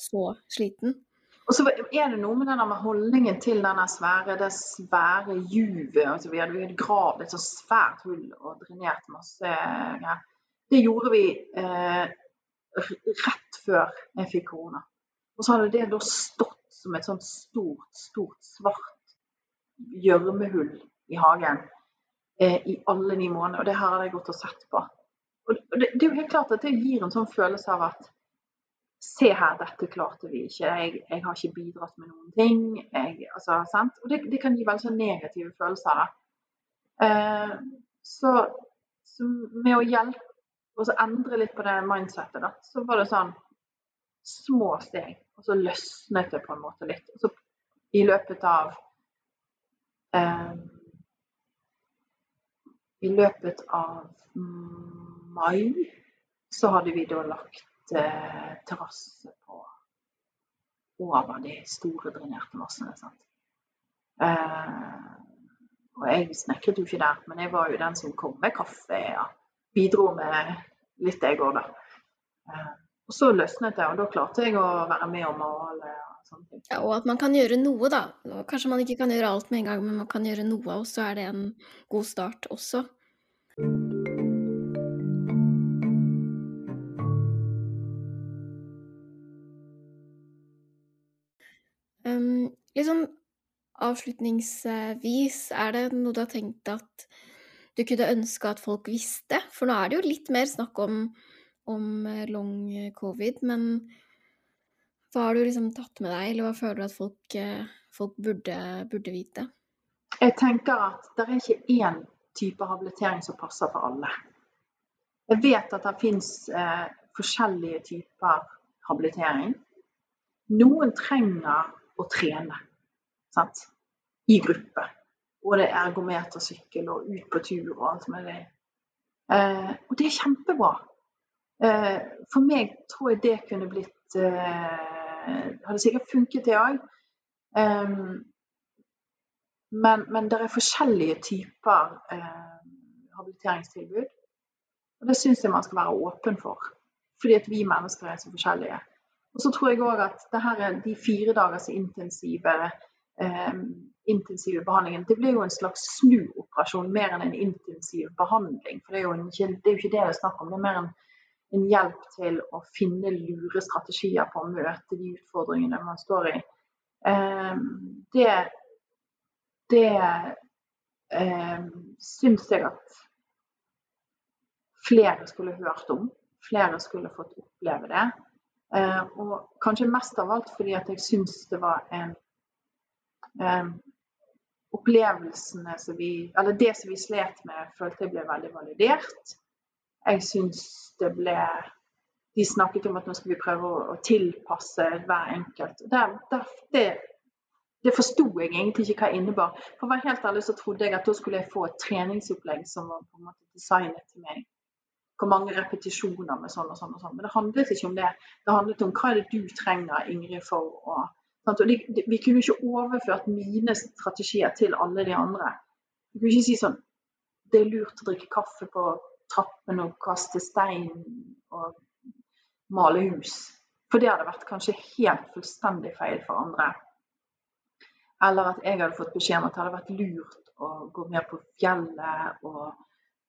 så sliten. Og så er det noe med med holdningen til denne svære, det svære juvet. Altså vi hadde, vi gravd et så svært hull og drenert masse greier. Det gjorde vi eh, rett før jeg fikk korona. Og så hadde det da stått som et sånt stort, stort, svart gjørmehull i hagen eh, i alle ni måneder. Og det her hadde jeg gått og sett på. Og det, det, er jo helt klart at det gir en sånn følelse av at Se her, dette klarte vi ikke. Jeg, jeg har ikke bidratt med noen ting. Jeg, altså, og det, det, kan gi veldig sånn negative følelser. Eh, så, så, med å hjelpe og endre litt på det mindsettet, da, så var det sånn små steg. Og så løsnet det på en måte litt. Og så i løpet av eh, I løpet av mai så hadde vi da lagt terrasse på over de store drenerte massene. Eh, og jeg snekret jo ikke der, men jeg var jo den som kom med kaffe. Ja. Bidro med litt, jeg òg, da. Eh, og så løsnet det, og da klarte jeg å være med og male. Ja, og at man kan gjøre noe, da. Kanskje man ikke kan gjøre alt med en gang, men man kan gjøre noe, og så er det en god start også. Um, sånn avslutningsvis, er det noe du har tenkt at du kunne ønske at folk visste? For nå er det jo litt mer snakk om om eh, long eh, covid, men hva har du liksom tatt med deg, eller hva føler du at folk, eh, folk burde, burde, vite? Jeg tenker at det er ikke én type habilitering som passer for alle. Jeg vet at det finnes eh, forskjellige typer habilitering. Noen trenger å trene sant? i gruppe. Både ergometersykkel og ut på tur og alt med det. Eh, og det er kjempebra. Eh, for meg tror jeg det kunne blitt eh, Hadde sikkert funket, det òg. Men, men det er forskjellige typer eh, habiliteringstilbud. Og det syns jeg man skal være åpen for. Fordi at vi mennesker er så forskjellige. Og så tror jeg òg at det her er de fire dagers intensive, eh, intensive behandlingen Det blir jo en slags snuoperasjon mer enn en intensiv behandling. For det er jo, ikke, det er jo ikke det det er snakk om. Det er mer en en hjelp til å finne lure strategier på å møte de utfordringene man står i. Eh, det det eh, syns jeg at flere skulle hørt om. Flere skulle fått oppleve det. Eh, og kanskje mest av alt fordi at jeg syns det var en eh, Opplevelsene som vi Eller det som vi slet med, følte jeg ble veldig validert. Jeg syns det ble De snakket om at nå skal vi prøve å, tilpasse hver enkelt. Det, det, det forsto jeg egentlig ikke hva innebar. For å være helt ærlig så trodde jeg at da skulle jeg få et treningsopplegg som var på en måte designet til meg. Hvor mange repetisjoner med sånn og sånn og sånn. Men det handlet ikke om det. Det handlet om hva er det du trenger, Ingrid, for å Vi kunne ikke overført mine strategier til alle de andre. Vi kunne ikke si sånn Det er lurt å drikke kaffe på trappen og kaste stein og male hus. For det hadde vært kanskje helt fullstendig feil for andre. Eller at jeg hadde fått beskjed om at det hadde vært lurt å gå mer på fjellet og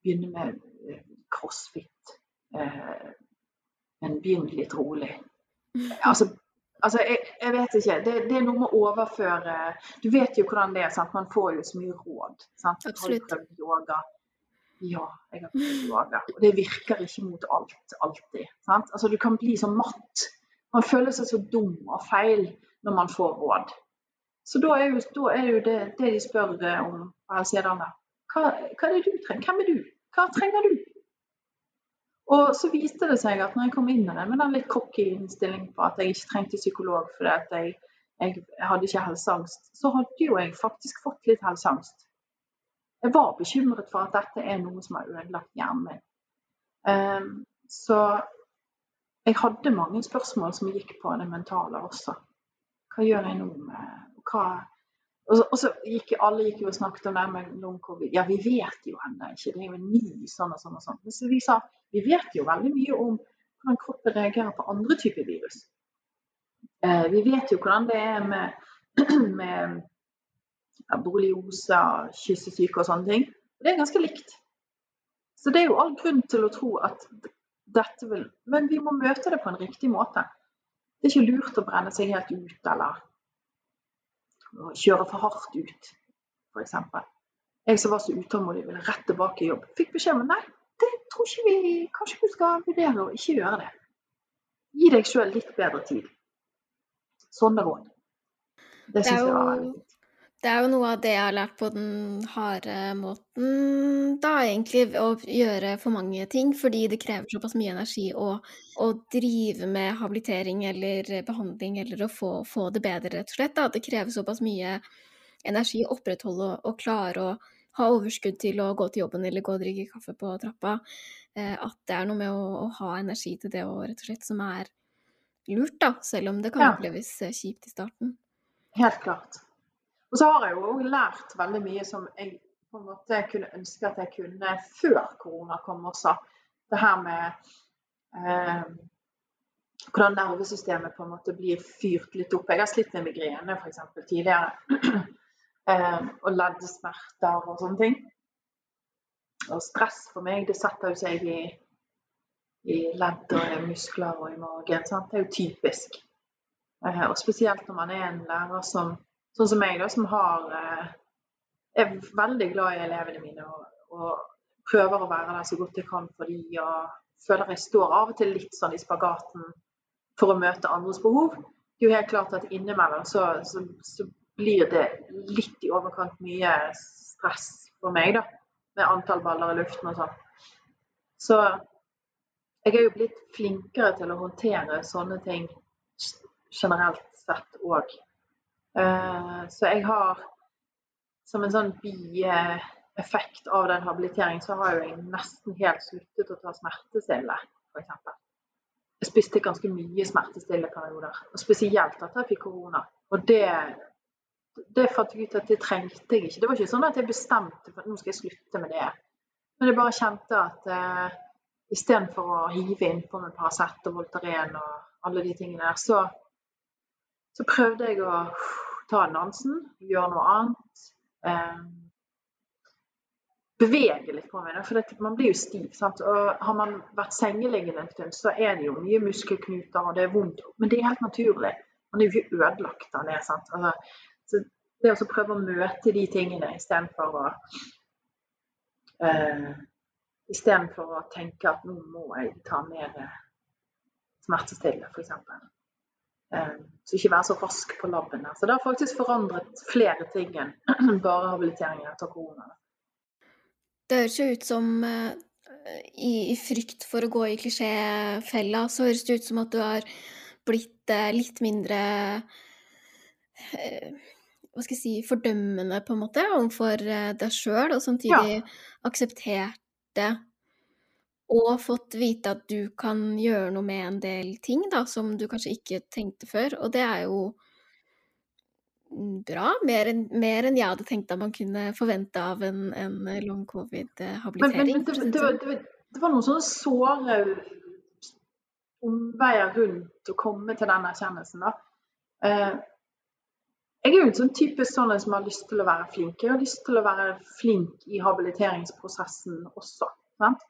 begynne med eh, crossfit. Eh, men begynne litt rolig. Altså, altså jeg, jeg, vet ikke. Det, det, er noe med å overføre Du vet jo hvordan det er. Sant? Man får jo så mye råd. Sant? Absolutt. Yoga, ja, jeg har prøvd yoga. Og det virker ikke mot alt alltid. Sant? Altså, du kan bli så matt. Man føler seg så dum og feil når man får råd. Så da er jo, da er jo det, det, de spør om på. Hva, hva er det du trenger? Hvem er du? Hva trenger du? Og så viste det seg at når jeg kom inn i det med den litt cocky innstillingen på at jeg ikke trengte psykolog fordi at jeg, jeg, jeg hadde ikke helseangst, så hadde jo jeg faktisk fått litt helseangst. Jeg var bekymret for at dette er noe som har ødelagt hjernen min. Um, så jeg hadde mange spørsmål som gikk på det mentale også. Hva gjør jeg nå med hva, og så, gikk alle gikk og snakket om det med long covid. Ja, vi vet jo ennå ikke. Det er jo en ny sånn og sånn og sånn. Så vi sa vi vet jo veldig mye om hvordan kroppen reagerer på andre typer virus. Eh, vi vet jo hvordan det er med, med borreliose, kyssesyke og sånne ting. Det er ganske likt. Så det er jo all grunn til å tro at dette vil Men vi må møte det på en riktig måte. Det er ikke lurt å brenne seg helt ut eller kjøre for hardt ut, f.eks. Jeg som var så utålmodig, ville rett tilbake i jobb. Fikk beskjed om nei, det tror ikke vi Kanskje du skal vurdere å ikke gjøre det. Gi deg sjøl litt bedre tid. Sånne råd. Det syns jeg var veldig fint. Det er jo noe av det jeg har lært på den harde måten, da egentlig, å gjøre for mange ting. Fordi det krever såpass mye energi å, å drive med habilitering eller behandling eller å få, få, det bedre, rett og slett. Da. Det krever såpass mye energi å opprettholde og klare å ha overskudd til å gå til jobben eller gå og drikke kaffe på trappa. Eh, at det er noe med å, å ha energi til det òg, rett og slett, som er lurt, da. Selv om det kan ja. oppleves eh, kjipt i starten. Helt klart. Og så har jeg jo lært veldig mye som jeg på en måte kunne ønske at jeg kunne før korona kom også. Det her med eh, hvordan nervesystemet på en måte blir fyrt litt opp. Jeg har slitt med migrene f.eks. tidligere. eh, og leddsmerter og sånne ting. Og stress for meg, det setter jo seg i, i ledd og i muskler og i magen. Sant? Det er jo typisk. Eh, og spesielt når man er en lærer som sånn som meg, da, som har eh, er veldig glad i elevene mine og, og, prøver å være der så godt jeg kan for dem. og føler jeg står av og til litt sånn i spagaten for å møte andres behov. Det er jo helt klart at innimellom så, så, så blir det litt i overkant mye stress for meg, da. Med antall baller i luften og sånn. Så jeg er jo blitt flinkere til å håndtere sånne ting generelt sett òg. Eh, så jeg har som en sånn bieffekt av den habiliteringen, så har jeg nesten helt sluttet å ta smertestille, f.eks. Jeg spiste ganske mye smertestille perioder, og spesielt etter jeg fikk korona. Og det, det fant jeg ut at det trengte jeg ikke. Det var ikke sånn at jeg bestemte for at nå skal jeg slutte med det. Men jeg bare kjente at eh, istedenfor å hive innpå med Paracet og Voltaren og alle de tingene der, så så prøvde jeg å ta dansen, gjøre noe annet. Eh, bevege litt på meg. For det, man blir jo stiv. Sant? Og har man vært sengeliggende en stund, så er det jo mye muskelknuter, og det er vondt. Men det er helt naturlig. Man er jo ikke ødelagt av det. Sant? Altså, så det å prøve å møte de tingene istedenfor å eh, Istedenfor å tenke at nå må jeg ta mer smertestillende, f.eks. Eh, så ikke være så rask på labben. Så det har faktisk forandret flere ting enn bare habilitering etter korona. Det høres jo ut som eh, i, i, frykt for å gå i klisjéfella, så høres det ut som at du har blitt eh, litt mindre hva skal jeg si, fordømmende på en måte overfor deg sjøl, og samtidig ja. aksepterte og fått vite at du kan gjøre noe med en del ting da, som du kanskje ikke tenkte før. Og det er jo bra. Mer enn, mer enn jeg hadde tenkt at man kunne forvente av en, en long covid-habilitering. Men, men det, det, det, det, var noen sånne såre omveier rundt å komme til den erkjennelsen. da. Eh, jeg er jo en sånn typisk sånn som har lyst til å være flink. Jeg har lyst til å være flink i habiliteringsprosessen også. Sant?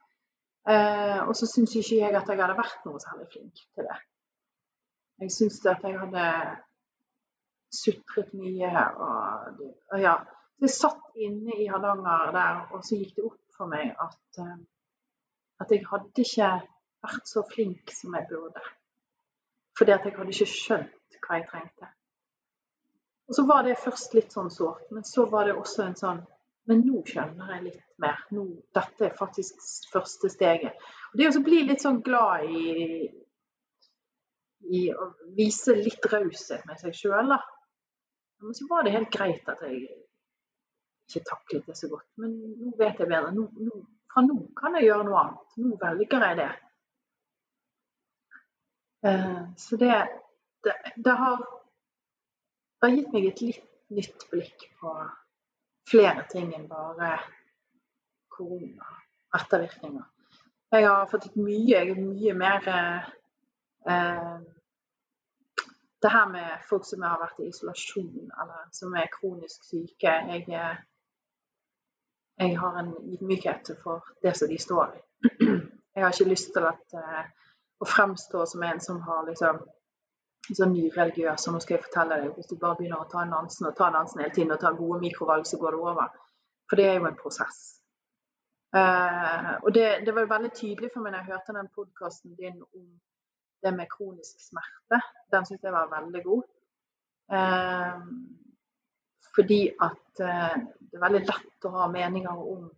Eh, og så syns ikke jeg at jeg hadde vært noe særlig flink til det. Jeg syns at jeg hadde sutret mye og, og ja. Jeg satt inne i Hardanger der, og så gikk det opp for meg at, eh, at jeg hadde ikke vært så flink som jeg burde. Fordi at jeg hadde ikke skjønt hva jeg trengte. Og så var det først litt sånn sårt, men så var det også en sånn men nå skjønner jeg litt mer. Nå, dette er faktisk første steget. Og det å bli litt sånn glad i, i å vise litt raushet med seg sjøl, da. Men så var det helt greit at jeg ikke taklet det så godt. Men nå vet jeg bedre. Nå, nå, fra nå kan jeg gjøre noe annet. Nå velger jeg det. Uh, så det, det, det, har, det har gitt meg et litt nytt blikk på flere ting enn bare korona-ettervirkninger. Jeg har fått et mye, mye mer eh, det her med folk som har vært i isolasjon, eller som er kronisk syke Jeg, jeg har en ydmykhet for det som de står i. Jeg har ikke lyst til at, eh, å fremstå som en som har liksom sånn nyreligiøs, og nå skal jeg fortelle deg, hvis du bare begynner å ta Nansen og ta Nansen hele tiden og ta gode mikrovalg, så går det over. For det er jo en prosess. Eh, og det, det, var veldig tydelig for meg når jeg hørte den podkasten din om det med kronisk smerte. Den syntes jeg var veldig god. Eh, fordi at eh, det er veldig lett å ha meninger om,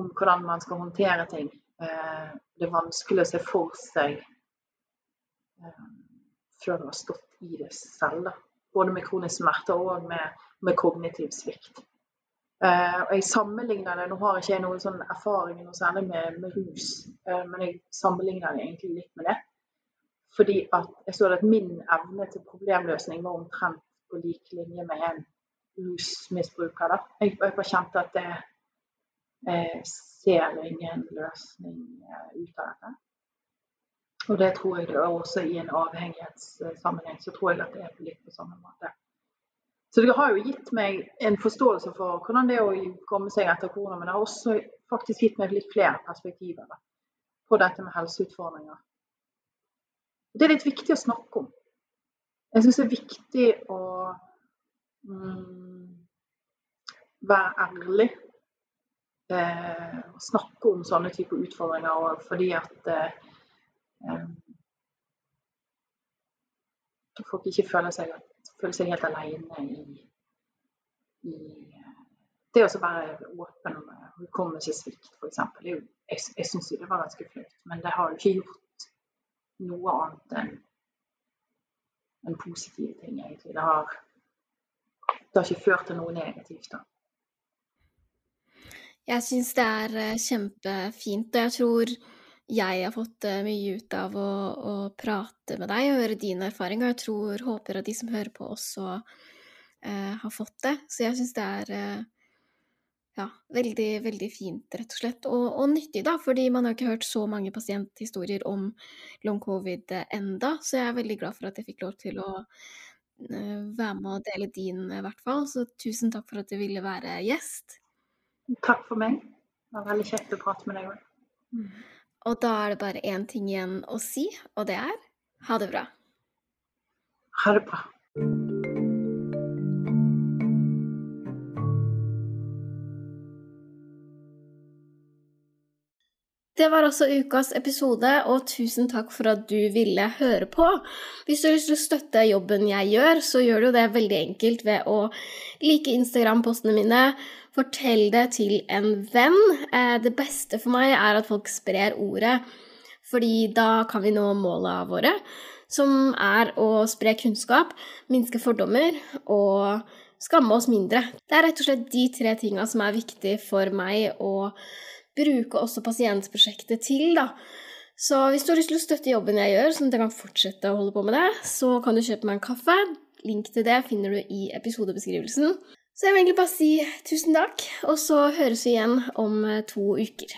om hvordan man skal håndtere ting. det er vanskelig å se for seg du har stått i det selv. Både med kronisk smerte og med, med kognitiv svikt. Eh, og jeg sammenligner det, Nå har jeg ikke noen sånn erfaring noe særlig med, med rus, eh, men jeg sammenligner det egentlig litt med det. Fordi at jeg så at min evne til problemløsning var omtrent på lik linje med en rusmisbruker. Da. Jeg, jeg bare kjente at det jeg eh, ser ingen løsning ut av dette. Og det tror jeg det er også i en avhengighetssammenheng. Så tror jeg at det er litt på samme måte. Så det har jo gitt meg en forståelse for hvordan det er å komme seg etter korona. Men det har også faktisk gitt meg litt flere perspektiver på dette med helseutfordringer. Det er litt viktig å snakke om. Jeg syns det er viktig å mm, være ærlig. Eh, snakke om sånne typer utfordringer. fordi at eh, folk ikke føler seg, føler seg helt alene i, i det å være åpen om hukommelsessvikt, f.eks. Jeg, jeg syns det var ganske flaut, men det har jo ikke gjort noe annet enn en positive ting, egentlig. Det har, det har ikke ført til noe negativt. da. Jeg syns det er eh, kjempefint, og jeg tror jeg har fått eh, mye ut av å, å prate med deg og høre dine erfaringer. Jeg tror, håper at de som hører på, også eh, har fått det. Så jeg syns det er eh, ja, veldig, veldig fint, rett og slett. Og, og, nyttig, da, fordi man har ikke hørt så mange pasienthistorier om long covid enda, så jeg er veldig glad for at jeg fikk lov til å eh, være med og dele din, i hvert fall. Så tusen takk for at du ville være gjest. Takk for meg. Det var veldig kjekt å prate med deg òg. Og da er det bare én ting igjen å si, og det er ha det bra. Ha det bra. Det var også ukas episode, og tusen takk for at du ville høre på. Hvis du har lyst til å støtte jobben jeg gjør, så gjør du det veldig enkelt ved å like Instagram-postene mine, fortell det til en venn. Eh, det beste for meg er at folk sprer ordet, fordi da kan vi nå måla våre, som er å spre kunnskap, minske fordommer og skamme oss mindre. Det er rett og slett de tre tinga som er viktige for meg å bruke også pasientprosjektet til, da. Så hvis du har lyst til å støtte jobben jeg gjør, sånn at jeg kan fortsette å holde på med det, så kan du kjøpe meg en kaffe. Link til det finner du i episodebeskrivelsen. Så jeg vil egentlig bare si tusen takk, og så høres vi igjen om to uker.